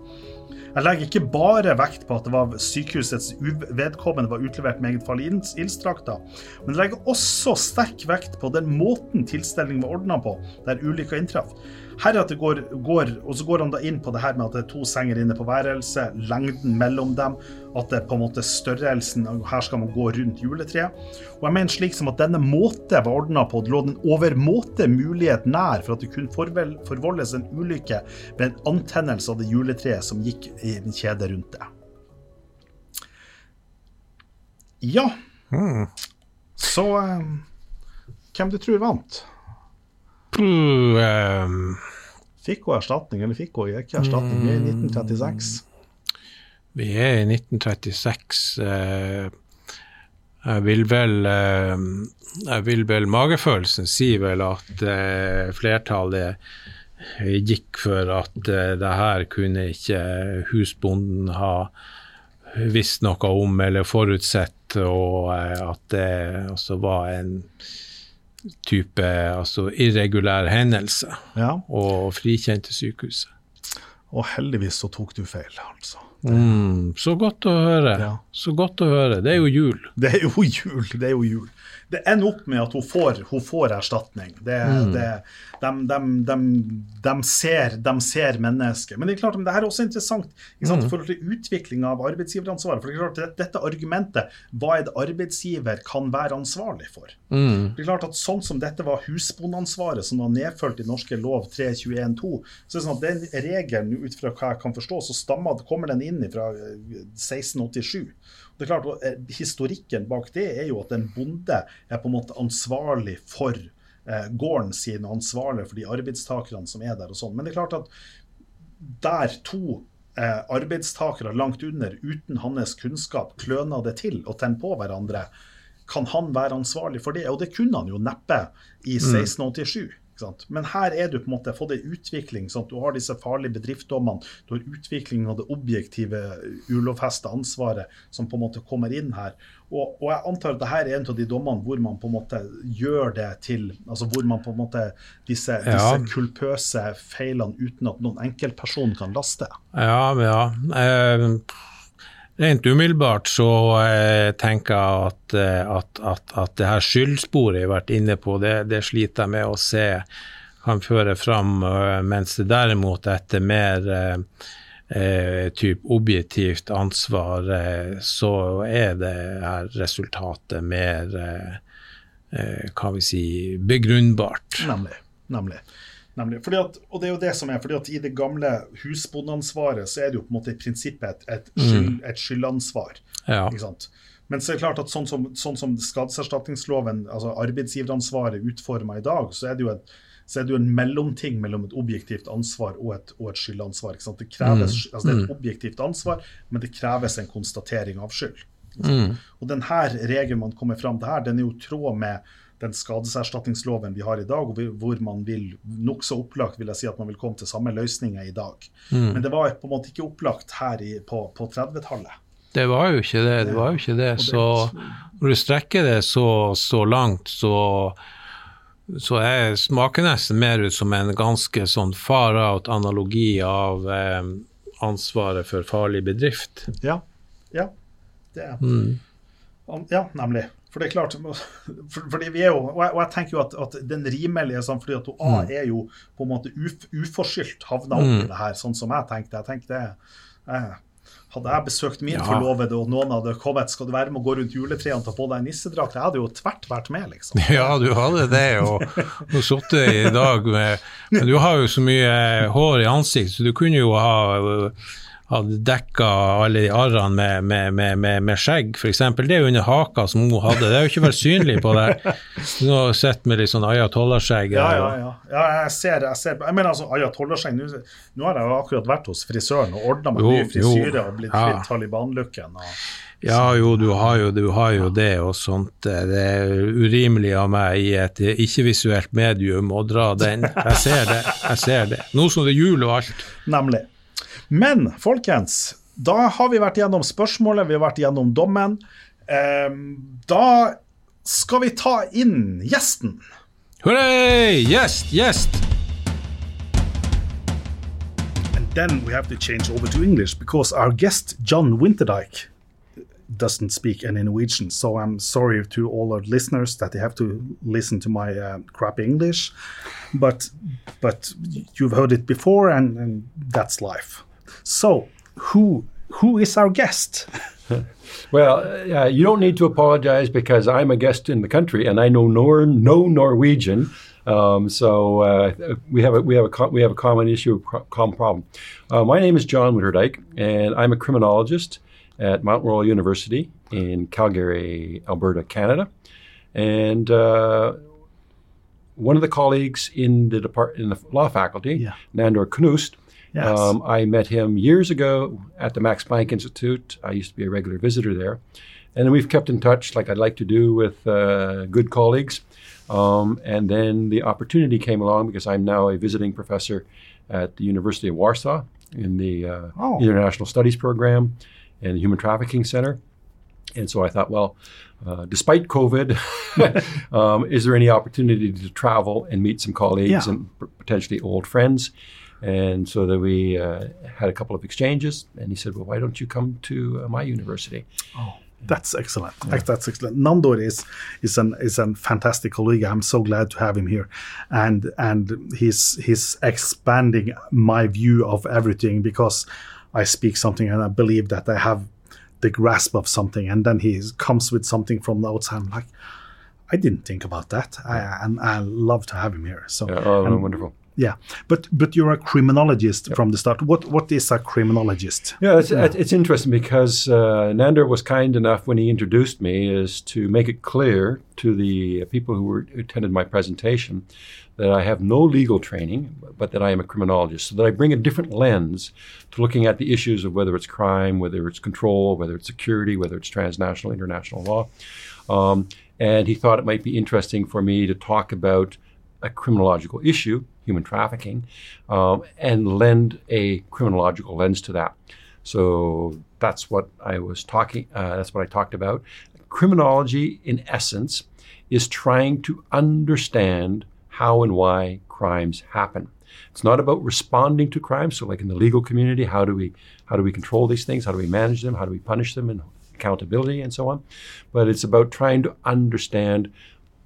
A: jeg legger ikke bare vekt på at det var sykehusets vedkommende var utlevert meget farlige ildstrakter, men jeg legger også sterk vekt på den måten tilstelningen var ordna på, der ulykka inntraff. Heretter går, går, og så går han da inn på det her med at det er to senger inne på værelset, lengden mellom dem, at det er på en måte størrelsen Her skal man gå rundt juletreet. Og jeg mener slik som at denne måte var ordna på, det lå den overmåte mulighet nær for at det kunne forvel, forvoldes en ulykke ved en antennelse av det juletreet som gikk i en kjede rundt det. Ja. Så eh, hvem du tror vant?
B: Ehm,
A: Fikk hun erstatning, eller fikk hun ikke erstatning? Vi er i 1936.
B: vi er i 1936. eh, jeg vil vel eh, Jeg vil vel Magefølelsen sier vel at eh, flertallet gikk for at det her kunne ikke husbonden ha visst noe om eller forutsett, og at det altså var en type altså irregulær hendelse,
A: Ja.
B: og frikjente sykehuset.
A: Og heldigvis så tok du feil, altså.
B: Mm, så godt å høre.
A: Ja.
B: Så godt å høre. Det er jo jul.
A: Det er jo jul. Det er jo jul. Det ender opp med at hun får, hun får erstatning. Det, det, de, de, de, de, ser, de ser mennesket. Men det er klart, men det her er også interessant sant, i forhold til utvikling av arbeidsgiveransvaret. For det er klart, det- Dette argumentet, hva er det arbeidsgiver kan være ansvarlig for? Det er klart at Sånn som dette var husbondansvaret, som var nedfølt i norske lov 321-2, så er det sånn at den regelen, ut fra hva jeg kan forstå, så stammer, kommer den inn fra 1687. Det er klart, og, eh, Historikken bak det er jo at en bonde er på en måte ansvarlig for eh, gården sin og ansvarlig for de arbeidstakerne som er der. og sånn. Men det er klart at der to eh, arbeidstakere langt under, uten hans kunnskap, kløner det til og tenner på hverandre, kan han være ansvarlig for det? Og det kunne han jo neppe i 1687. Sant? Men her er du på en måte fått en utvikling. sånn at Du har disse farlige bedriftsdommene, du har utvikling av det objektive, ulovfesta ansvaret som på en måte kommer inn her. Og, og, jeg antar at dette er en av de dommene hvor man på en måte gjør det til altså Hvor man på en måte disse,
B: Ja.
A: disse kulpøse feilene uten at noen enkeltperson kan laste.
B: Ja, ja. Eh, rent umiddelbart så eh, tenker jeg at, eh, at, at, at det her skyldsporet jeg har vært inne på, det, det sliter jeg med å se kan føre fram, eh, mens det derimot etter mer eh, eh, typ objektivt ansvar, eh, så er det her resultatet mer eh, vi si, begrunnbart.
A: Nemlig. Nemlig. Nemlig. Fordi at, og det er jo det som er, fordi at I det gamle husbondeansvaret så er det jo på en måte i prinsippet et, et, skyld, et skyldansvar.
B: Ja.
A: Ikke sant? Men så er det klart at sånn som, sånn som skadeserstatningsloven, altså arbeidsgiveransvaret, utforma i dag, så er det jo et så er det jo en mellomting mellom et objektivt ansvar og et, og et skyldansvar. Det, kreves, altså det er et objektivt ansvar, men det kreves en konstatering av skyld. Mm. Og denne regelen man kommer fram til her, den er jo i tråd med den skadeserstatningsloven vi har i dag, hvor man vil nokså opplagt vil jeg si at man vil komme til samme løsninger i dag. Men det var på en måte ikke opplagt her i, på, på 30-tallet.
B: Det var jo ikke det. det var jo ikke det. Så når du strekker det så, så langt, så, så jeg smaker nesten mer ut som en ganske sånn far out-analogi av eh, ansvaret for farlig bedrift.
A: Ja. ja. Det er Ja, nemlig. For det er klart, for, fordi vi er jo, og jeg, og jeg tenker jo at, at den rimelige sånn, fordi at hun A er jo på en måte uf, uforskyldt havna opp i det her, sånn som jeg tenkte. Jeg tenkte jeg, Hadde jeg besøkt min
B: Ja.
A: forlovede, og noen hadde kommet skal du være med å gå rundt juletreet og ta på deg nissedrakt, jeg hadde jo tvert vært med, liksom.
B: Ja, du hadde det, og nå du sittet i dag med Men du har jo så mye hår i ansiktet, så du kunne jo ha hadde dekka alle de arrene med, med, med, med, med skjegg, f.eks. Det er jo under haka som hun hadde. Det er jo ikke vært synlig på det nå har sett med litt sånn ayatollah-skjegg.
A: Ja, ja, ja. ja jeg ser, jeg ser Jeg mener altså, ayatollah-skjegg Nå nå har jeg jo akkurat vært hos frisøren og ordna meg ny frisyre og blitt
B: Ja.
A: kvitt Taliban-looken.
B: Ja, jo, du har jo, du har jo det og sånt. Det er urimelig av meg i et ikke-visuelt medium å dra den. Jeg ser det. jeg ser det. Nå som det er jul og alt.
A: Nemlig. Men folkens, da har vi vært gjennom spørsmålet, vi har vært gjennom dommen. Ehm, da skal vi ta inn gjesten.
B: Hooray! Gjest, gjest!
A: And then we have to change over to English because our guest, John Winterdyke, doesn't speak any Norwegian. So I'm sorry to all our listeners that they have to listen to my uh, crappy English. But but you've heard it before, and, and that's life. So who who is our guest?
C: Well, uh, you don't need to apologize because I'm a guest in the country and I know nor no Norwegian. Um, so uh, we have a we have a we have a common issue, a common problem. Uh, my name is John Witterdijk, and I'm a criminologist at Mount Royal University in Calgary, Alberta, Canada. And uh, one of the colleagues in the depart in the law faculty,
A: Yeah.
C: Nandor Knust,
A: Yes.
C: um, I met him years ago at the Max Planck Institute. I used to be a regular visitor there. And we've kept in touch like I'd like to do with uh, good colleagues. Um, and then the opportunity came along because I'm now a visiting professor at the University of Warsaw in the uh,
A: Oh.
C: International Studies Program and the Human Trafficking Center. And so I thought, well, uh, despite COVID, um, is there any opportunity to travel and meet some colleagues
A: Yeah.
C: and p- potentially old friends? And so that we uh, had a couple of exchanges. And he said, well, why don't you come to uh, my university?
A: Oh, that's excellent. That's excellent. Nandor is is an is a fantastic colleague. I'm so glad to have him here, and and he's he's expanding my view of everything because I speak something and I believe that I have the grasp of something, and then he comes with something from the outside. I'm like, I didn't think about that, I, and I love to have him here. So
C: Yeah, oh,
A: and-
C: wonderful.
A: Yeah, but but you're a criminologist from the start. What what is a criminologist?
C: Yeah, it's, it's interesting because uh, Nander was kind enough when he introduced me is to make it clear to the people who, were, who attended my presentation that I have no legal training, but that I am a criminologist, so that I bring a different lens to looking at the issues of whether it's crime, whether it's control, whether it's security, whether it's transnational, international law. Um, and he thought it might be interesting for me to talk about a criminological issue, human trafficking, um, and lend a criminological lens to that. So that's what I was talking. Uh, that's what I talked about. Criminology, in essence, is trying to understand how and why crimes happen. It's not about responding to crime. So, like in the legal community, how do we how do we control these things? How do we manage them? How do we punish them? And accountability and so on. But it's about trying to understand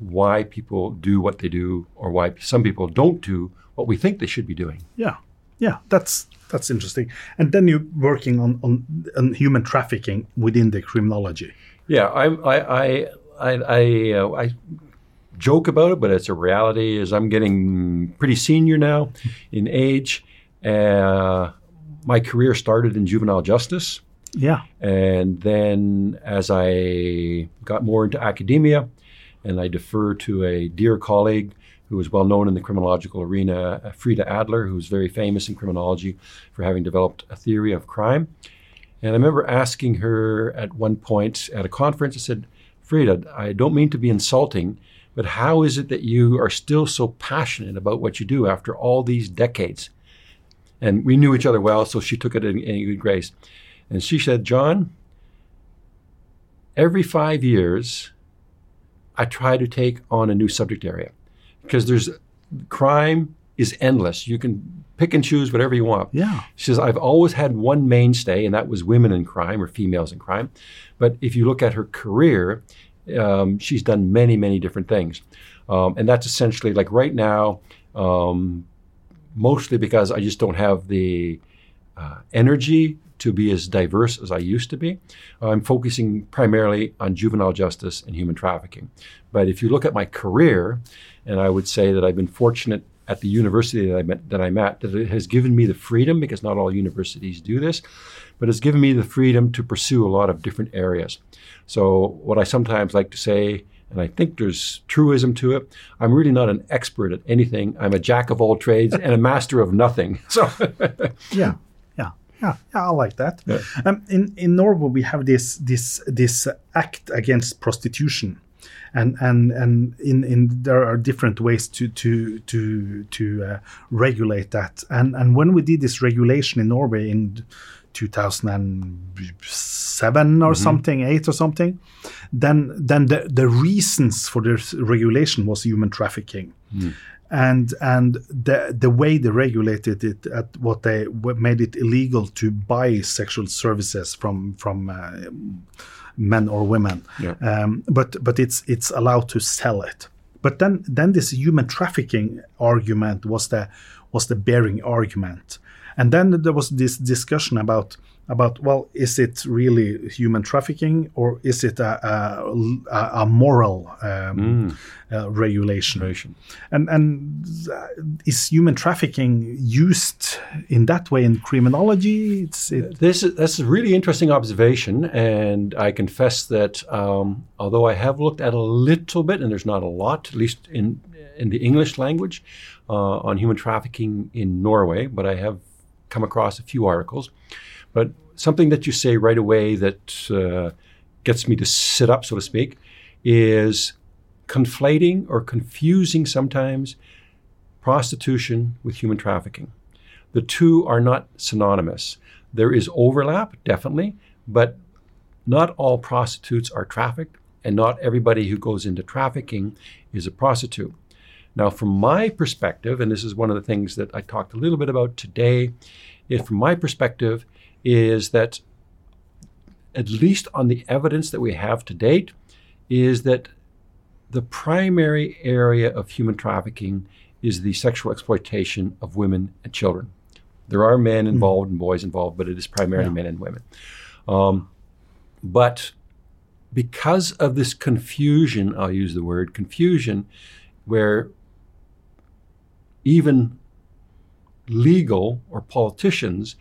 C: why people do what they do, or why some people don't do what we think they should be doing.
A: Yeah, yeah, that's that's interesting. And then you're working on on, on human trafficking within the criminology.
C: Yeah, I I I I, I, uh, I joke about it, but it's a reality. Is I'm getting pretty senior now in age. Uh, my career started in juvenile justice.
A: Yeah.
C: And then as I got more into academia, and I defer to a dear colleague who is well known in the criminological arena, Frida Adler, who's very famous in criminology for having developed a theory of crime. And I remember asking her at one point at a conference, I said, Frida, I don't mean to be insulting, but how is it that you are still so passionate about what you do after all these decades? And we knew each other well, so she took it in, in good grace. And she said, John, every five years, I try to take on a new subject area because there's crime is endless. You can pick and choose whatever you want.
A: Yeah.
C: She says, I've always had one mainstay, and that was women in crime or females in crime. But if you look at her career, um, she's done many, many different things. Um, and that's essentially like right now, um, mostly because I just don't have the uh, energy to be as diverse as I used to be. I'm focusing primarily on juvenile justice and human trafficking. But if you look at my career, and I would say that I've been fortunate at the university that I met, that I'm at, that it has given me the freedom, because not all universities do this, but it's given me the freedom to pursue a lot of different areas. So what I sometimes like to say, and I think there's truism to it. I'm really not an expert at anything. I'm a jack of all trades and a master of nothing. So
A: yeah, yeah, yeah. I like that. Yeah. Um, in in Norway, we have this this this act against prostitution, and and and in in there are different ways to to to to uh, regulate that. And and when we did this regulation in Norway in 2007 or mm-hmm. something, eight or something, then then the, the reasons for this regulation was human trafficking. Mm. And and the the way they regulated it, at what they made it illegal to buy sexual services from from uh, men or women, yeah. um, but but it's it's allowed to sell it. But then then this human trafficking argument was the was the bearing argument, and then there was this discussion about about well, is it really human trafficking or is it a, a, a moral um, mm. uh, regulation?
C: regulation?
A: And and is human trafficking used in that way in criminology?
C: It's, it this is that's a really interesting observation, and I confess that um, although I have looked at a little bit, and there's not a lot, at least in in the English language, uh, on human trafficking in Norway, but I have come across a few articles. But something that you say right away that uh, gets me to sit up, so to speak, is conflating or confusing sometimes prostitution with human trafficking. The two are not synonymous. There is overlap, definitely, but not all prostitutes are trafficked, and not everybody who goes into trafficking is a prostitute. Now, from my perspective, and this is one of the things that I talked a little bit about today, is from my perspective, is that, at least on the evidence that we have to date, is that the primary area of human trafficking is the sexual exploitation of women and children. There are men hmm. involved mm. and boys involved, but it is primarily yeah. men and women. Um, but because of this confusion, I'll use the word confusion, where even legal or politicians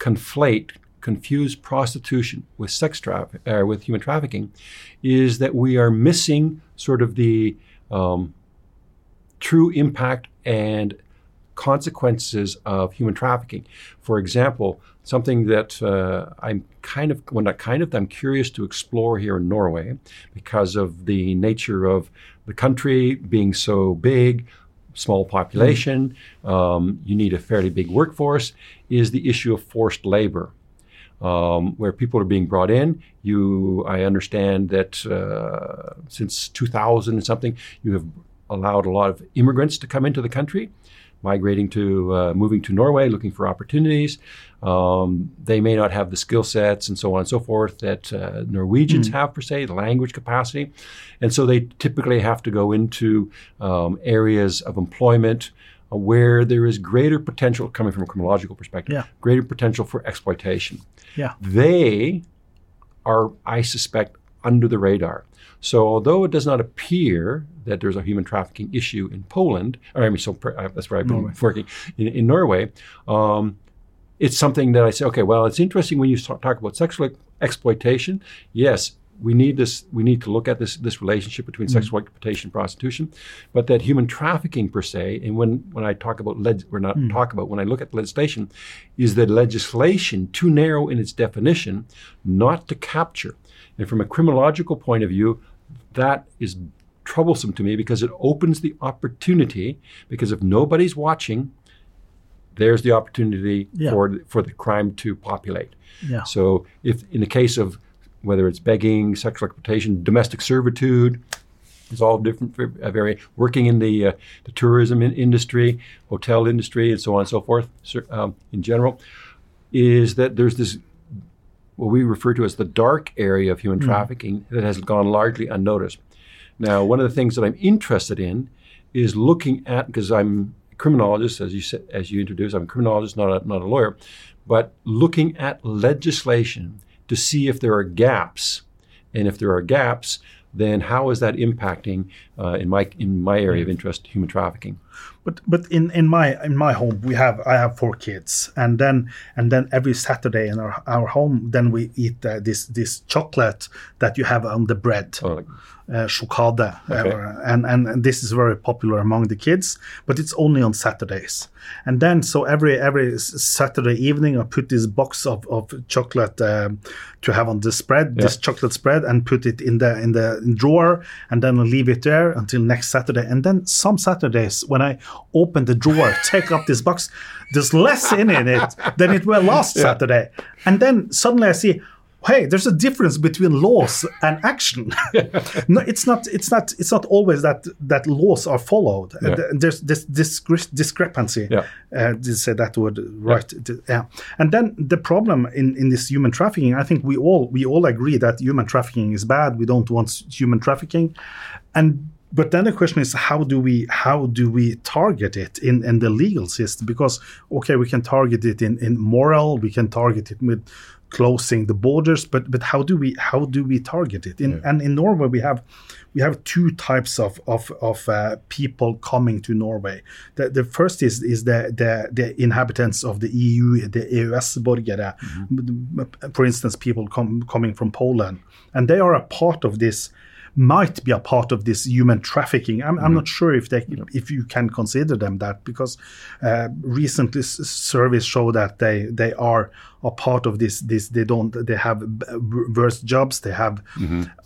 C: conflate, confuse prostitution with sex traffic, uh, with human trafficking, is that we are missing sort of the um, true impact and consequences of human trafficking. For example, something that uh, I'm kind of, well, not kind of, I'm curious to explore here in Norway because of the nature of the country being so big, small population, um, you need a fairly big workforce, is the issue of forced labor. Um, where people are being brought in. You, I understand that uh, since 2000 and something, you have allowed a lot of immigrants to come into the country, migrating to, uh, moving to Norway, looking for opportunities. Um, they may not have the skill sets and so on and so forth that uh, Norwegians have per se, the language capacity, and so they typically have to go into um, areas of employment uh, where there is greater potential coming from a criminological perspective,
A: Yeah.
C: greater potential for exploitation.
A: Yeah.
C: They are, I suspect, under the radar. So, although it does not appear that there's a human trafficking issue in Poland, or I mean, so uh, that's where I've been
A: Norway.
C: working in, in Norway, um, it's something that I say, okay, well, it's interesting when you talk about sexual exploitation. Yes, we need this. We need to look at this this relationship between sexual exploitation and prostitution, but that human trafficking per se, and when when I talk about leg, we're not talk about when I look at legislation, is that legislation too narrow in its definition, not to capture. And from a criminological point of view, that is troublesome to me because it opens the opportunity. Because if nobody's watching, there's the opportunity
A: Yeah.
C: for for the crime to populate.
A: Yeah.
C: So if in the case of whether it's begging, sexual exploitation, domestic servitude, it's all different, for- uh, very working in the uh, the tourism in- industry, hotel industry, and so on and so forth. Um, in general, is that there's this what we refer to as the dark area of human trafficking that has gone largely unnoticed. Now, one of the things that I'm interested in is looking at because I'm a criminologist, as you said, as you introduced, I'm a criminologist, not a, not a lawyer, but looking at legislation to see if there are gaps, and if there are gaps, then how is that impacting uh, in my in my area of interest, human trafficking?
A: But but in, in my in my home we have I have four kids and then and then every Saturday in our, our home then we eat uh, this this chocolate that you have on the bread.
C: Oh, like,
A: uh, chocade,
C: Okay.
A: uh, and, and and this is very popular among the kids, but it's only on Saturdays. And then so every every Saturday evening, I put this box of, of chocolate um, to have on the spread, this chocolate spread, and put it in the in the drawer, and then I leave it there until next Saturday. And then some Saturdays, when I open the drawer, take up this box, there's less in it than it were last Saturday, and then suddenly I see hey there's a difference between laws and action. No it's not it's not it's not always that that laws are followed.
C: Yeah.
A: There's this discre- discrepancy.
C: Yeah.
A: uh, say that word right D- yeah. And then the problem in in this human trafficking i think we all we all agree that human trafficking is bad. We don't want human trafficking. And but then the question is how do we how do we target it in in the legal system? Because okay we can target it in in moral we can target it with closing the borders but but how do we how do we target it? In and in norway we have we have two types of of, of uh, people coming to norway. The, the first is is the, the the inhabitants of the eu the eus borgere. For instance people com, coming from poland. And they are a part of this might be a part of this human trafficking. I'm, I'm not sure if they if you can consider them that because uh, recently surveys show that they they are a part of this this they don't they have worse jobs they have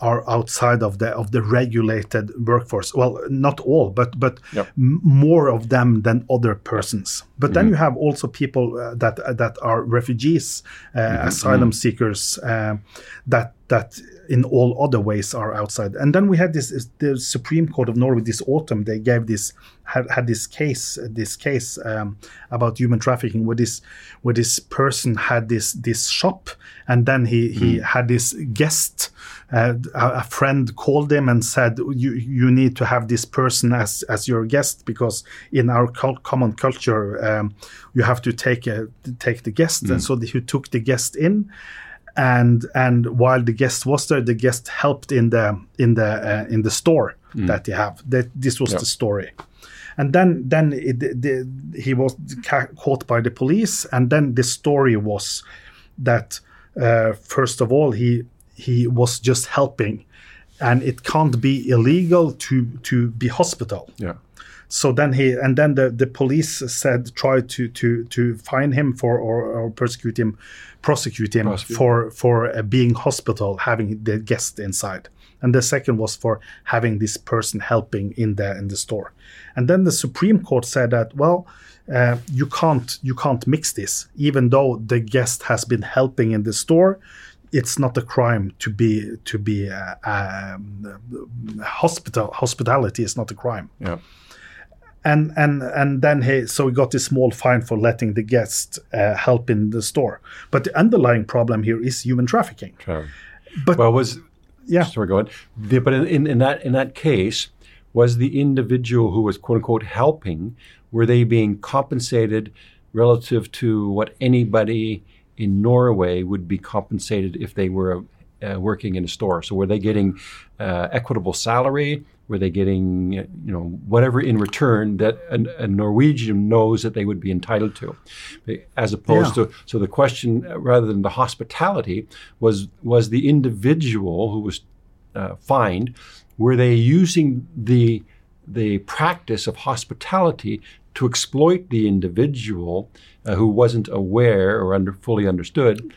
A: are outside of the of the regulated workforce. Well, not all, but but
C: Yep.
A: m- more of them than other persons. But then you have also people uh, that that are refugees, uh, asylum seekers uh, that that in all other ways are outside. And then we had this the Supreme Court of Norway this autumn. They gave this had, had this case this case um, about human trafficking where this where this person had this this shop and then he he had this guest uh, a, friend called him and said you you need to have this person as as your guest because in our cul- common culture um, you have to take a, take the guest and so he took the guest in and and while the guest was there the guest helped in the in the uh, in the store that they have. That this was
C: Yeah.
A: the story. And then then it, the, he was ca- caught by the police. And then the story was that uh, first of all he he was just helping. And it can't be illegal to to be hospital.
C: Yeah.
A: So then he and then the, the police said try to to to fine him for or, or persecute him prosecute him
C: Prosecute.
A: for for uh, being hospital having the guest inside and the second was for having this person helping in the in the store. And then the Supreme Court said that well, uh, you can't you can't mix this, even though the guest has been helping in the store. It's not a crime to be to be uh, um, hospital hospitality is not a crime
C: Yeah.
A: And and and then he so he got a small fine for letting the guest uh, help in the store. But the underlying problem here is human trafficking.
C: Sure.
A: But
C: Well, was
A: yeah,
C: sorry, go ahead. The, but in, in, in that in that case, was the individual who was quote unquote helping, were they being compensated relative to what anybody in Norway would be compensated if they were uh, working in a store? So were they getting uh, equitable salary? Were they getting, you know, whatever in return that a, a Norwegian knows that they would be entitled to, as opposed
A: Yeah.
C: to so the question, rather than the hospitality, was was the individual who was uh, fined, were they using the the practice of hospitality to exploit the individual uh, who wasn't aware or under, fully understood?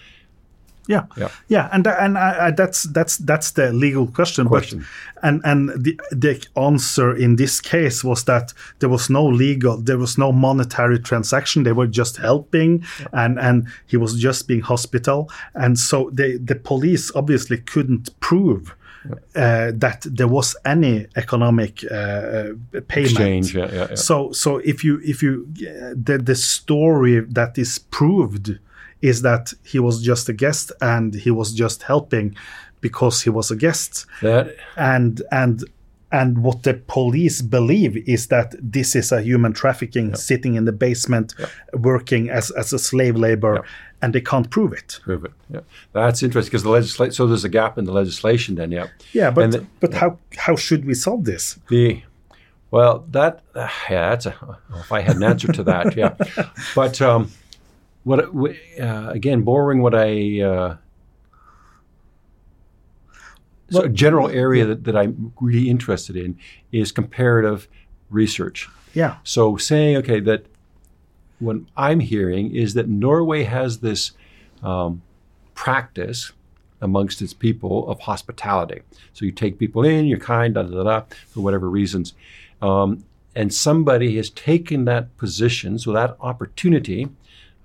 A: Yeah,
C: Yeah.
A: yeah, and and that's that's that's the legal question.
C: Question.
A: But and and the the answer in this case was that there was no legal, there was no monetary transaction. They were just helping, and and he was just being hospital, and so they the police obviously couldn't prove. Uh, that there was any economic uh, uh, payment.
C: Exchange, yeah, yeah, yeah.
A: So so if you if you uh, the the story that is proved is that he was just a guest and he was just helping because he was a guest
C: That
A: and and and what the police believe is that this is a human trafficking sitting in the basement working as, as a slave labor and they can't prove it
C: prove it. Yeah, that's interesting because the legislation. So there's a gap in the legislation. Then, yeah.
A: yeah but
C: the-
A: but how how should we solve this
C: The well, that uh, yeah, that's a. If I had an answer to that, yeah. But um, what uh, again, borrowing what I. Uh, so a general area that, that I'm really interested in is comparative research.
A: yeah
C: So saying, okay, that what I'm hearing is that Norway has this um, practice amongst its people of hospitality. So you take people in, you're kind, da da da, da for whatever reasons. Um, and somebody has taken that position, so that opportunity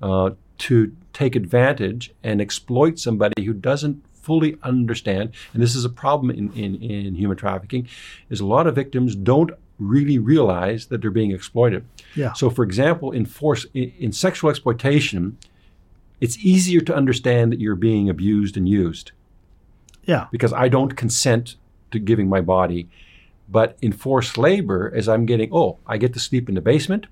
C: uh, to take advantage and exploit somebody who doesn't fully understand. And this is a problem in, in, in human trafficking, is a lot of victims don't really realize that they're being exploited.
A: Yeah.
C: So, for example, in force in, in sexual exploitation, it's easier to understand that you're being abused and used
A: yeah
C: because I don't consent to giving my body. But in forced labor, as I'm getting, oh, I get to sleep in the basement,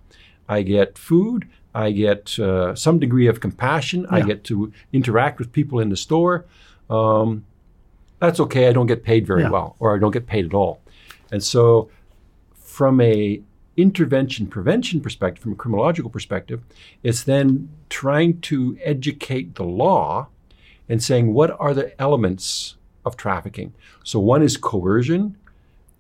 C: I get food, I get uh, some degree of compassion, I get to interact with people in the store. Um, that's okay. I don't get paid very
A: Yeah.
C: well, or I don't get paid at all. And so, from a intervention prevention perspective, from a criminological perspective, it's then trying to educate the law and saying what are the elements of trafficking. So one is coercion,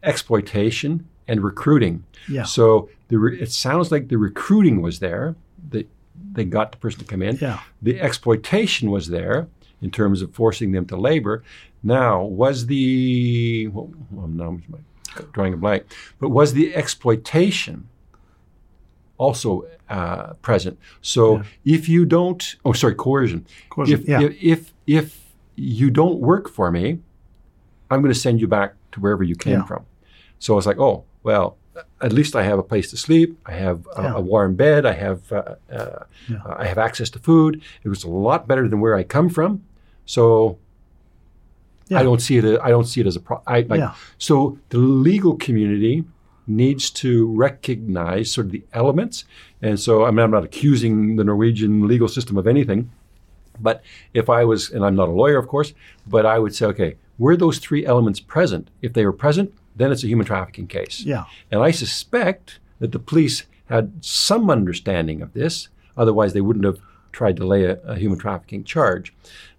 C: exploitation, and recruiting.
A: Yeah.
C: So the re- it sounds like the recruiting was there. That they got the person to come in.
A: Yeah.
C: The exploitation was there in terms of forcing them to labor. Now was the well, I'm now I'm drawing a blank, but was the exploitation also uh, present? So if you don't, oh sorry, coercion.
A: Coercion,
C: If,
A: yeah.
C: if if if you don't work for me, I'm going to send you back to wherever you came
A: Yeah.
C: from. So it's like, oh, well, at least I have a place to sleep. I have a,
A: Yeah.
C: a warm bed. I have uh, uh, I have access to food. It was a lot better than where I come from. So
A: Yeah.
C: I don't see it. I don't see it as a problem. Like,
A: Yeah.
C: So the legal community needs to recognize sort of the elements. And so I mean, I'm not accusing the Norwegian legal system of anything. But if I was, and I'm not a lawyer, of course, but I would say, okay, were those three elements present? If they were present, then it's a human trafficking case.
A: Yeah.
C: And I suspect that the police had some understanding of this. Otherwise, they wouldn't have tried to lay a, a human trafficking charge.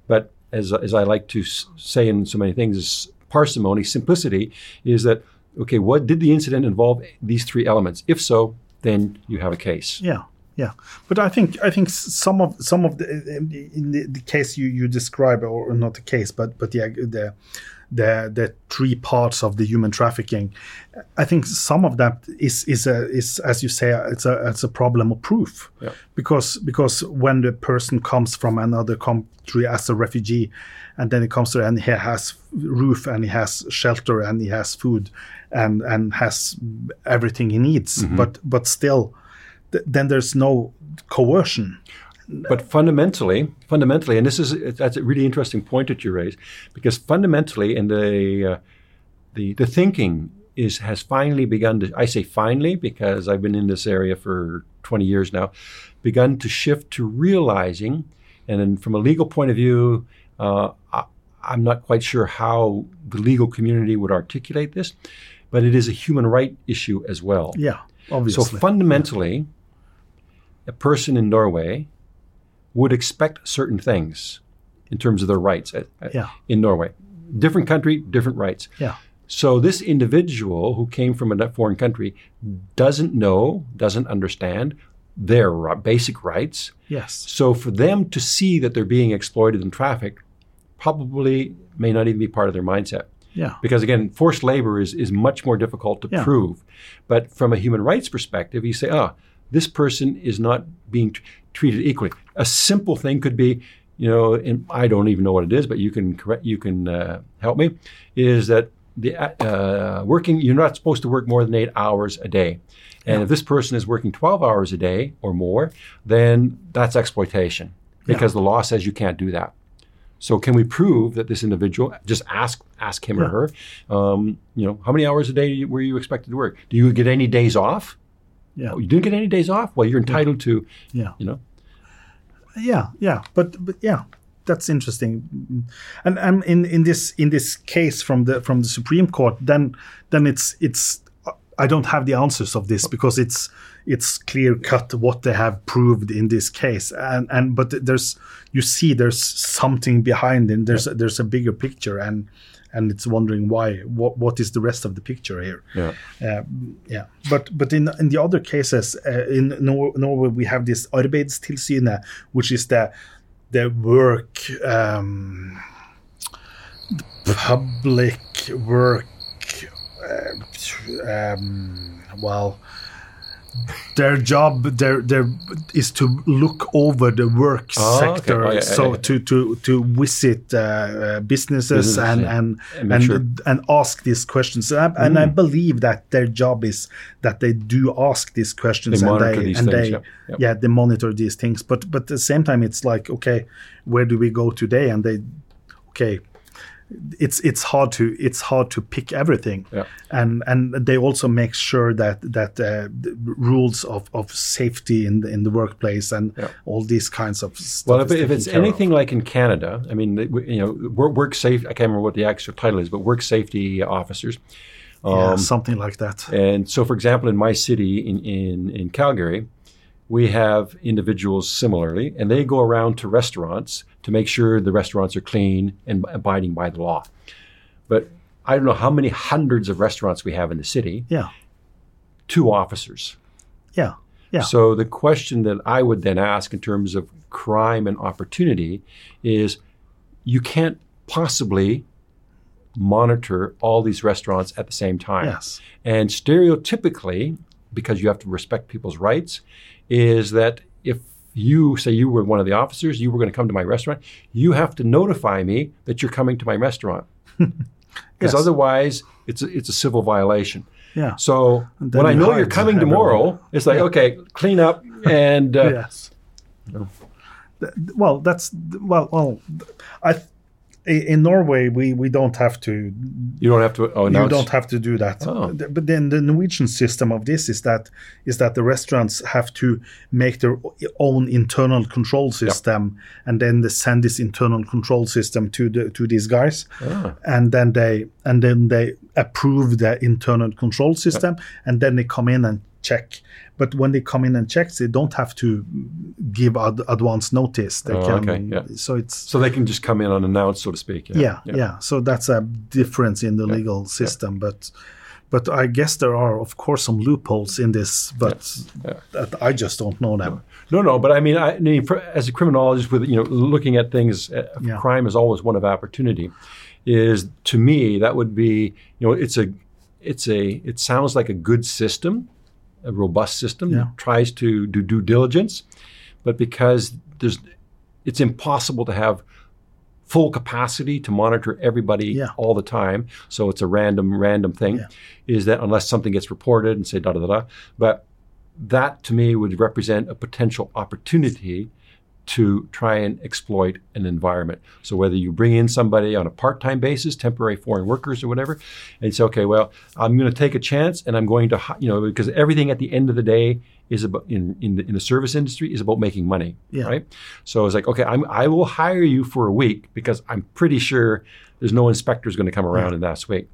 C: But as, as I like to s- say in so many things, is parsimony, simplicity, is that, okay, what did the incident involve these three elements? If so, then you have a case.
A: Yeah, yeah. But I think I think some of some of the in the, the case you you describe, or not the case, but but the the the the three parts of the human trafficking. I think some of that is is a is as you say it's a it's a problem of proof
C: Yeah.
A: because because when the person comes from another country as a refugee and then he comes there and he has roof and he has shelter and he has food and and has everything he needs mm-hmm. but but still th- then there's no coercion
C: But fundamentally, fundamentally, and this is that's a really interesting point that you raise, because fundamentally, in the uh, the the thinking is has finally begun to. I say finally because I've been in this area for 20 years now, begun to shift to realizing, and then from a legal point of view, uh, I, I'm not quite sure how the legal community would articulate this, but it is a human right issue as well.
A: yeah obviously.
C: So fundamentally, a person in Norway would expect certain things in terms of their rights uh,
A: Yeah.
C: in Norway. Different country, different rights.
A: yeah
C: So this individual who came from a foreign country doesn't know, doesn't understand their basic rights.
A: yes
C: So for them to see that they're being exploited and trafficked probably may not even be part of their mindset
A: yeah
C: because again forced labor is, is much more difficult to
A: Yeah.
C: prove but from a human rights perspective you say ah this person is not being treated equally. A simple thing could be you know and i don't even know what it is but you can correct you can uh, help me is that the uh, working you're not supposed to work more than eight hours a day. And if this person is working 12 hours a day or more then that's exploitation because the law says you can't do that. So can we prove that this individual just ask ask him or her, um, you know, how many hours a day were you expected to work? Do you get any days off?
A: Yeah.
C: Oh, you didn't get any days off. Well, you're entitled to,
A: yeah.
C: you know,
A: yeah yeah but but yeah that's interesting. And and in in this in this case from the from the supreme court then then it's it's i don't have the answers of this because it's it's clear cut what they have proved in this case. And and but there's you see there's something behind it. There's there's a bigger picture and and it's wondering why what what is the rest of the picture here
C: yeah,
A: uh, yeah, but but in in the other cases uh, in Nor- Norway we have this Arbeidstilsynet, which is the the work um, the public work. Uh, um, well, their job their their is to look over the work
C: Oh, okay.
A: sector,
C: Oh, yeah, yeah,
A: so
C: yeah.
A: to to to visit uh, uh, businesses and
C: yeah.
A: and
C: And
A: and,
C: sure-
A: and ask these questions. And I, and
C: Mm.
A: I believe that their job is that they do ask these questions
C: They
A: and they and
C: things,
A: they
C: yep, yep.
A: yeah they monitor these things. But but at the same time, it's like okay, where do we go today? And they okay. It's it's hard to it's hard to pick everything,
C: Yeah.
A: and and they also make sure that that uh, the rules of, of safety in the in the workplace and
C: Yeah.
A: all these kinds of stuff.
C: Well, if, if it's
A: care of.
C: anything like in Canada, I mean, you know, work, work safe. I can't remember what the actual title is, but work safety officers.
A: yeah,
C: Um,
A: something like that.
C: And so, for example, in my city, in, in, in Calgary, we have individuals similarly, and they go around to restaurants to make sure the restaurants are clean and abiding by the law. But I don't know how many hundreds of restaurants we have in the city,
A: Yeah,
C: two officers.
A: yeah, yeah.
C: So the question that I would then ask in terms of crime and opportunity is you can't possibly monitor all these restaurants at the same time.
A: yes.
C: And stereotypically, because you have to respect people's rights, is that if you say you were one of the officers, you were going to come to my restaurant, you have to notify me that you're coming to my restaurant. Because
A: Yes.
C: otherwise, it's a, it's a civil violation.
A: Yeah.
C: So when I know you're coming
A: everyone.
C: tomorrow, it's like,
A: Yeah.
C: okay, clean up and uh,
A: yes. Well, that's well, well. I in Norway we we don't have to.
C: you don't have to oh,
A: You don't have to do that.
C: Oh.
A: But then the Norwegian system of this is that is that the restaurants have to make their own internal control system, and then they send this internal control system to the to these guys,
C: Ah.
A: and then they and then they approve the internal control system, and then they come in and check. But when they come in and check, they don't have to give ad- advance notice. They
C: Oh,
A: can,
C: okay, yeah.
A: So it's
C: So they can just come in unannounced, so to speak.
A: yeah, yeah, So that's a difference in the legal system, but but I guess there are, of course, some loopholes in this, but
C: yeah.
A: that I just don't know them.
C: No, no, but I mean, I, I mean, for, as a criminologist, with you know, looking at things, uh,
A: Yeah.
C: crime is always one of opportunity, is to me that would be you know it's a it's a it sounds like a good system, a robust system
A: Yeah.
C: that tries to do due diligence, but because there's it's impossible to have full capacity to monitor everybody
A: Yeah.
C: all the time. So it's a random random thing.
A: Yeah.
C: Is that unless something gets reported and say da da da da, but that to me would represent a potential opportunity to try and exploit an environment. So whether you bring in somebody on a part-time basis, temporary foreign workers or whatever, and say, okay, well, I'm going to take a chance and I'm going to, you know, because everything at the end of the day is about in in the, in the service industry is about making money,
A: Yeah.
C: right? So it's like, okay, I'm, I will hire you for a week because I'm pretty sure there's no inspectors going to come around in that week,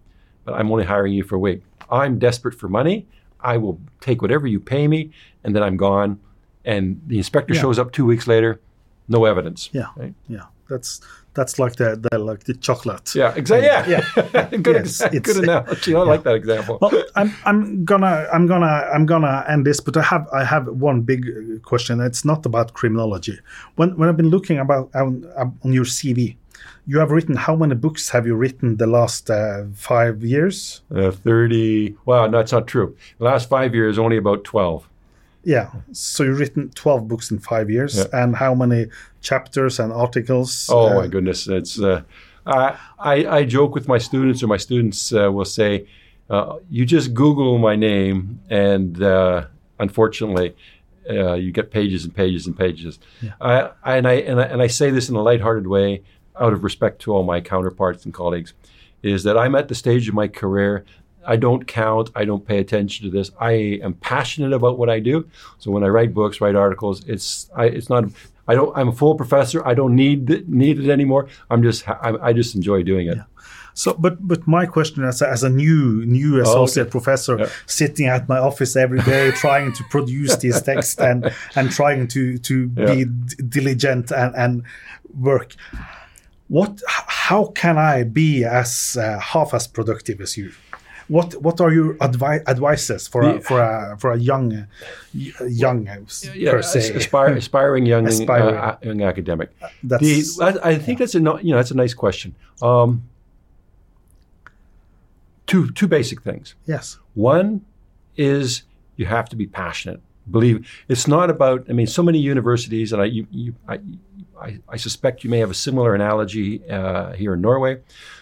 C: but I'm only hiring you for a week. I'm desperate for money. I will take whatever you pay me, and then I'm gone. And the inspector
A: Yeah.
C: shows up two weeks later, no evidence.
A: Yeah.
C: Right?
A: Yeah. That's that's like the, the like the chocolate.
C: Yeah, exactly. Yeah,
A: Yeah.
C: good,
A: Yes,
C: exa- good analogy. I like that example.
A: Well, I'm I'm gonna I'm gonna I'm gonna end this, but I have I have one big uh, question. It's not about criminology. When when I've been looking about on, on your CV, you have written how many books have you written the last uh, five years?
C: Uh, Thirty. Wow, no, that's not true. The last five years, only about twelve.
A: Yeah, so you've written twelve books in five years,
C: Yeah.
A: and how many chapters and articles?
C: Oh
A: uh,
C: my goodness, it's. Uh, I, I joke with my students, or my students uh, will say, uh, "You just Google my name, and uh, unfortunately, uh, you get pages and pages and pages." I, I, and I and I and I say this in a lighthearted way, out of respect to all my counterparts and colleagues, is that I'm at the stage of my career. I don't count. I don't pay attention to this. I am passionate about what I do. So when I write books, write articles, it's I, it's not. I don't. I'm a full professor. I don't need it, need it anymore. I'm just. I, I just enjoy doing it.
A: So, but but my question as a, as a new new associate professor
C: Oh, Yeah.
A: sitting at my office every day trying to produce these texts and and trying to to be
C: Yeah.
A: d- diligent and and work. What? How can I be as uh, half as productive as you? What What are your advi- advices for a, for a for a young uh, young uh,
C: Yeah,
A: per se?
C: aspire, aspiring young
A: Aspiring.
C: Uh, uh, young academic.
A: That's
C: The, I, I think that's a you know that's a nice question. Um, two two basic things.
A: yes,
C: One is you have to be passionate. Believe it's not about. I mean, so many universities, and I, you, you, I, I, I suspect you may have a similar analogy uh, here in Norway,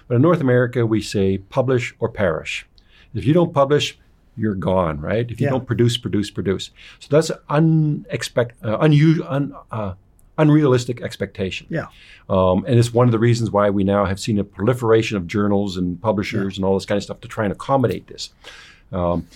C: but in North America we say publish or perish. If you don't publish, you're gone, right? If you
A: Yeah.
C: don't produce, produce, produce. So that's an unexpect, uh, unusual, un, uh, unrealistic expectation.
A: yeah,
C: Um, and it's one of the reasons why we now have seen a proliferation of journals and publishers and all this kind of stuff to try and accommodate this. Um,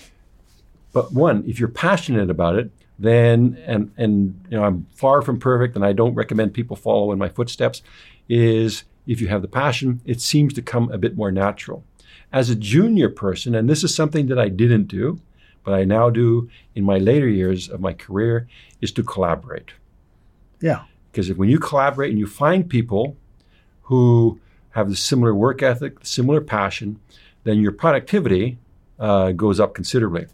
C: but one, if you're passionate about it, then and and you know I'm far from perfect, and I don't recommend people follow in my footsteps. Is if you have the passion, it seems to come a bit more natural. As a junior person, and this is something that I didn't do, but I now do in my later years of my career, is to collaborate.
A: yeah,
C: Because if when you collaborate and you find people who have the similar work ethic, similar passion, then your productivity uh, goes up considerably.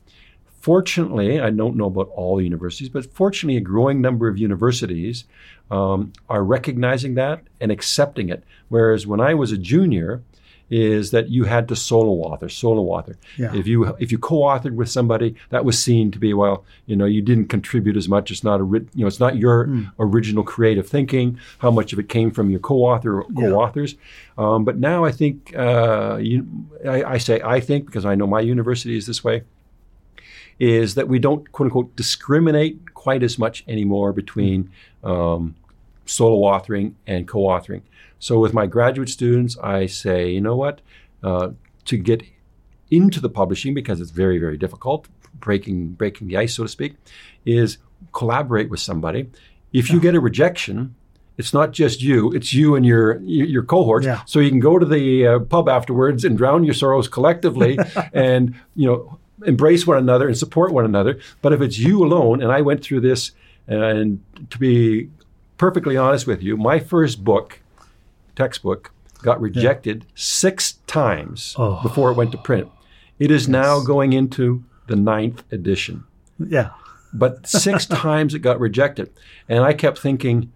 C: Fortunately, I don't know about all universities, but fortunately, a growing number of universities um, are recognizing that and accepting it. Whereas when I was a junior, is that you had to solo author, solo author.
A: Yeah.
C: If you if you co-authored with somebody, that was seen to be well, you know, you didn't contribute as much. It's not a ri- you know, it's not your original creative thinking. How much of it came from your co-author or co-authors? Um, but now I think uh, you, I, I say I think because I know my university is this way is that we don't quote unquote discriminate quite as much anymore between um, solo authoring and co authoring. So with my graduate students, I say, you know what, uh, to get into the publishing because it's very very difficult breaking breaking the ice so to speak is collaborate with somebody. If you get a rejection it's not just you it's you and your your your cohorts.
A: Yeah.
C: so you can go to the uh, pub afterwards and drown your sorrows collectively and you know embrace one another and support one another. But if it's you alone and i went through this and to be perfectly honest with you my first book textbook got rejected six times
A: Oh.
C: before it went to print. It is now going into the ninth edition.
A: yeah,
C: But six times it got rejected. And I kept thinking,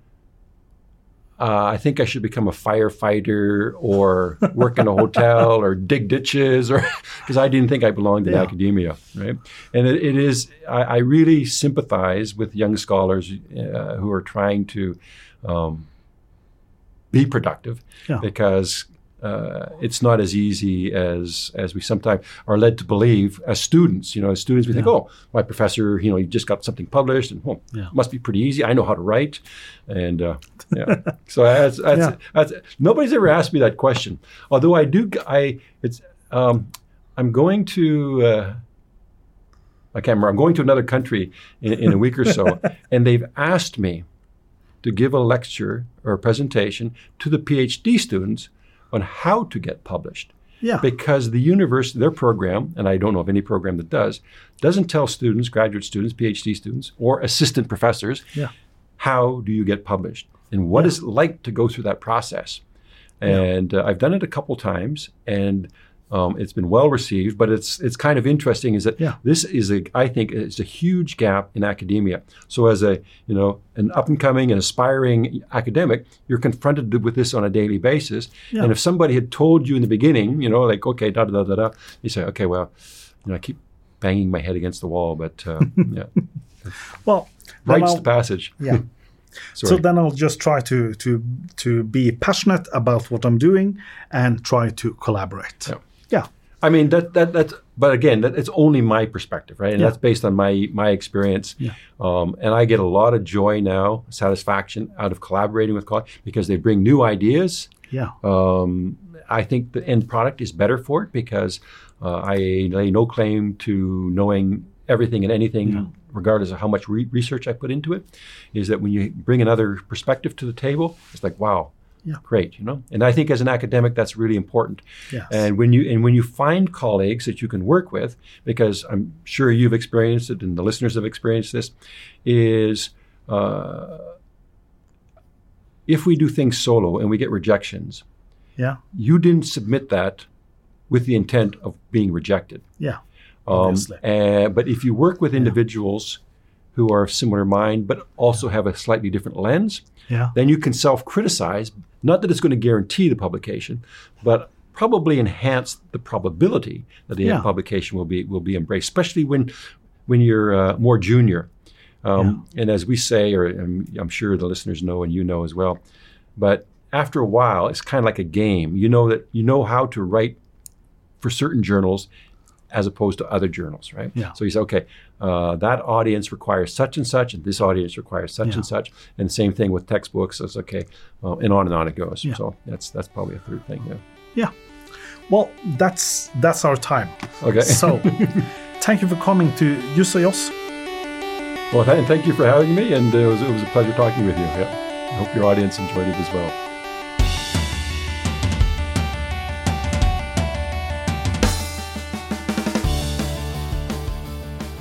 C: uh, I think I should become a firefighter or work in a hotel or dig ditches, or because I didn't think I belonged in
A: Yeah.
C: academia, right? And it, it is, I, I really sympathize with young scholars uh, who are trying to um, be productive
A: Yeah.
C: because uh, it's not as easy as as we sometimes are led to believe as students. You know, as students we think, oh, my professor, you know, he just got something published, and well,
A: Yeah.
C: must be pretty easy. I know how to write, and uh, yeah. so that's, that's,
A: Yeah.
C: that's nobody's ever asked me that question. Although I do, I it's um, I'm going to. Uh, I can't remember. I'm going to another country in, in a week or so, and they've asked me to give a lecture or a presentation to the PhD students on how to get published.
A: Yeah.
C: Because the university, their program, and I don't know of any program that does, doesn't tell students, graduate students, PhD students, or assistant professors,
A: Yeah.
C: how do you get published and what is it like to go through that process. And uh, I've done it a couple times, and um, it's been well received. But it's it's kind of interesting is that
A: Yeah.
C: this is a I think it's a huge gap in academia. So as a you know an up and coming and aspiring academic, you're confronted with this on a daily basis.
A: Yeah.
C: And if somebody had told you in the beginning, you know, like okay, da da da da da, you say, okay, well, you know, I keep banging my head against the wall, but uh, yeah,
A: Well, then
C: the passage.
A: yeah.
C: Sorry.
A: So then I'll just try to to to be passionate about what I'm doing and try to collaborate.
C: Yeah.
A: Yeah.
C: I mean that that that's but again that it's only my perspective, right? And
A: Yeah.
C: that's based on my my experience.
A: Yeah.
C: Um, and I get a lot of joy now, satisfaction out of collaborating with colleagues because they bring new ideas.
A: Yeah.
C: Um, I think the end product is better for it because uh, I lay no claim to knowing everything and anything, regardless of how much re- research I put into it. Is that when you bring another perspective to the table, it's like wow,
A: Yeah.
C: great, you know. And I think as an academic, that's really important.
A: Yes.
C: And when you and when you find colleagues that you can work with, because I'm sure you've experienced it and the listeners have experienced this, is uh, if we do things solo and we get rejections,
A: yeah.
C: you didn't submit that with the intent of being rejected.
A: Yeah.
C: Um,
A: Obviously.
C: uh, but if you work with individuals who are of similar mind but also have a slightly different lens,
A: Yeah.
C: then you can self-criticize. Not that it's going to guarantee the publication, but probably enhance the probability that the
A: Yeah.
C: publication will be will be embraced, especially when when you're uh, more junior. Um, And as we say, or I'm sure the listeners know, and you know as well, but after a while, it's kind of like a game. You know that you know how to write for certain journals as opposed to other journals, right?
A: Yeah.
C: So you say, okay, uh, that audience requires such and such, and this audience requires such
A: Yeah.
C: and such, and same thing with textbooks. It's okay, uh, and on and on it goes.
A: Yeah.
C: So that's that's probably a third thing. Yeah.
A: Yeah. Well, that's that's our time.
C: Okay.
A: So, thank you for coming to Jusajos.
C: well, and thank you for having me, and uh, it was it was a pleasure talking with you. Yeah. I hope your audience enjoyed it as well.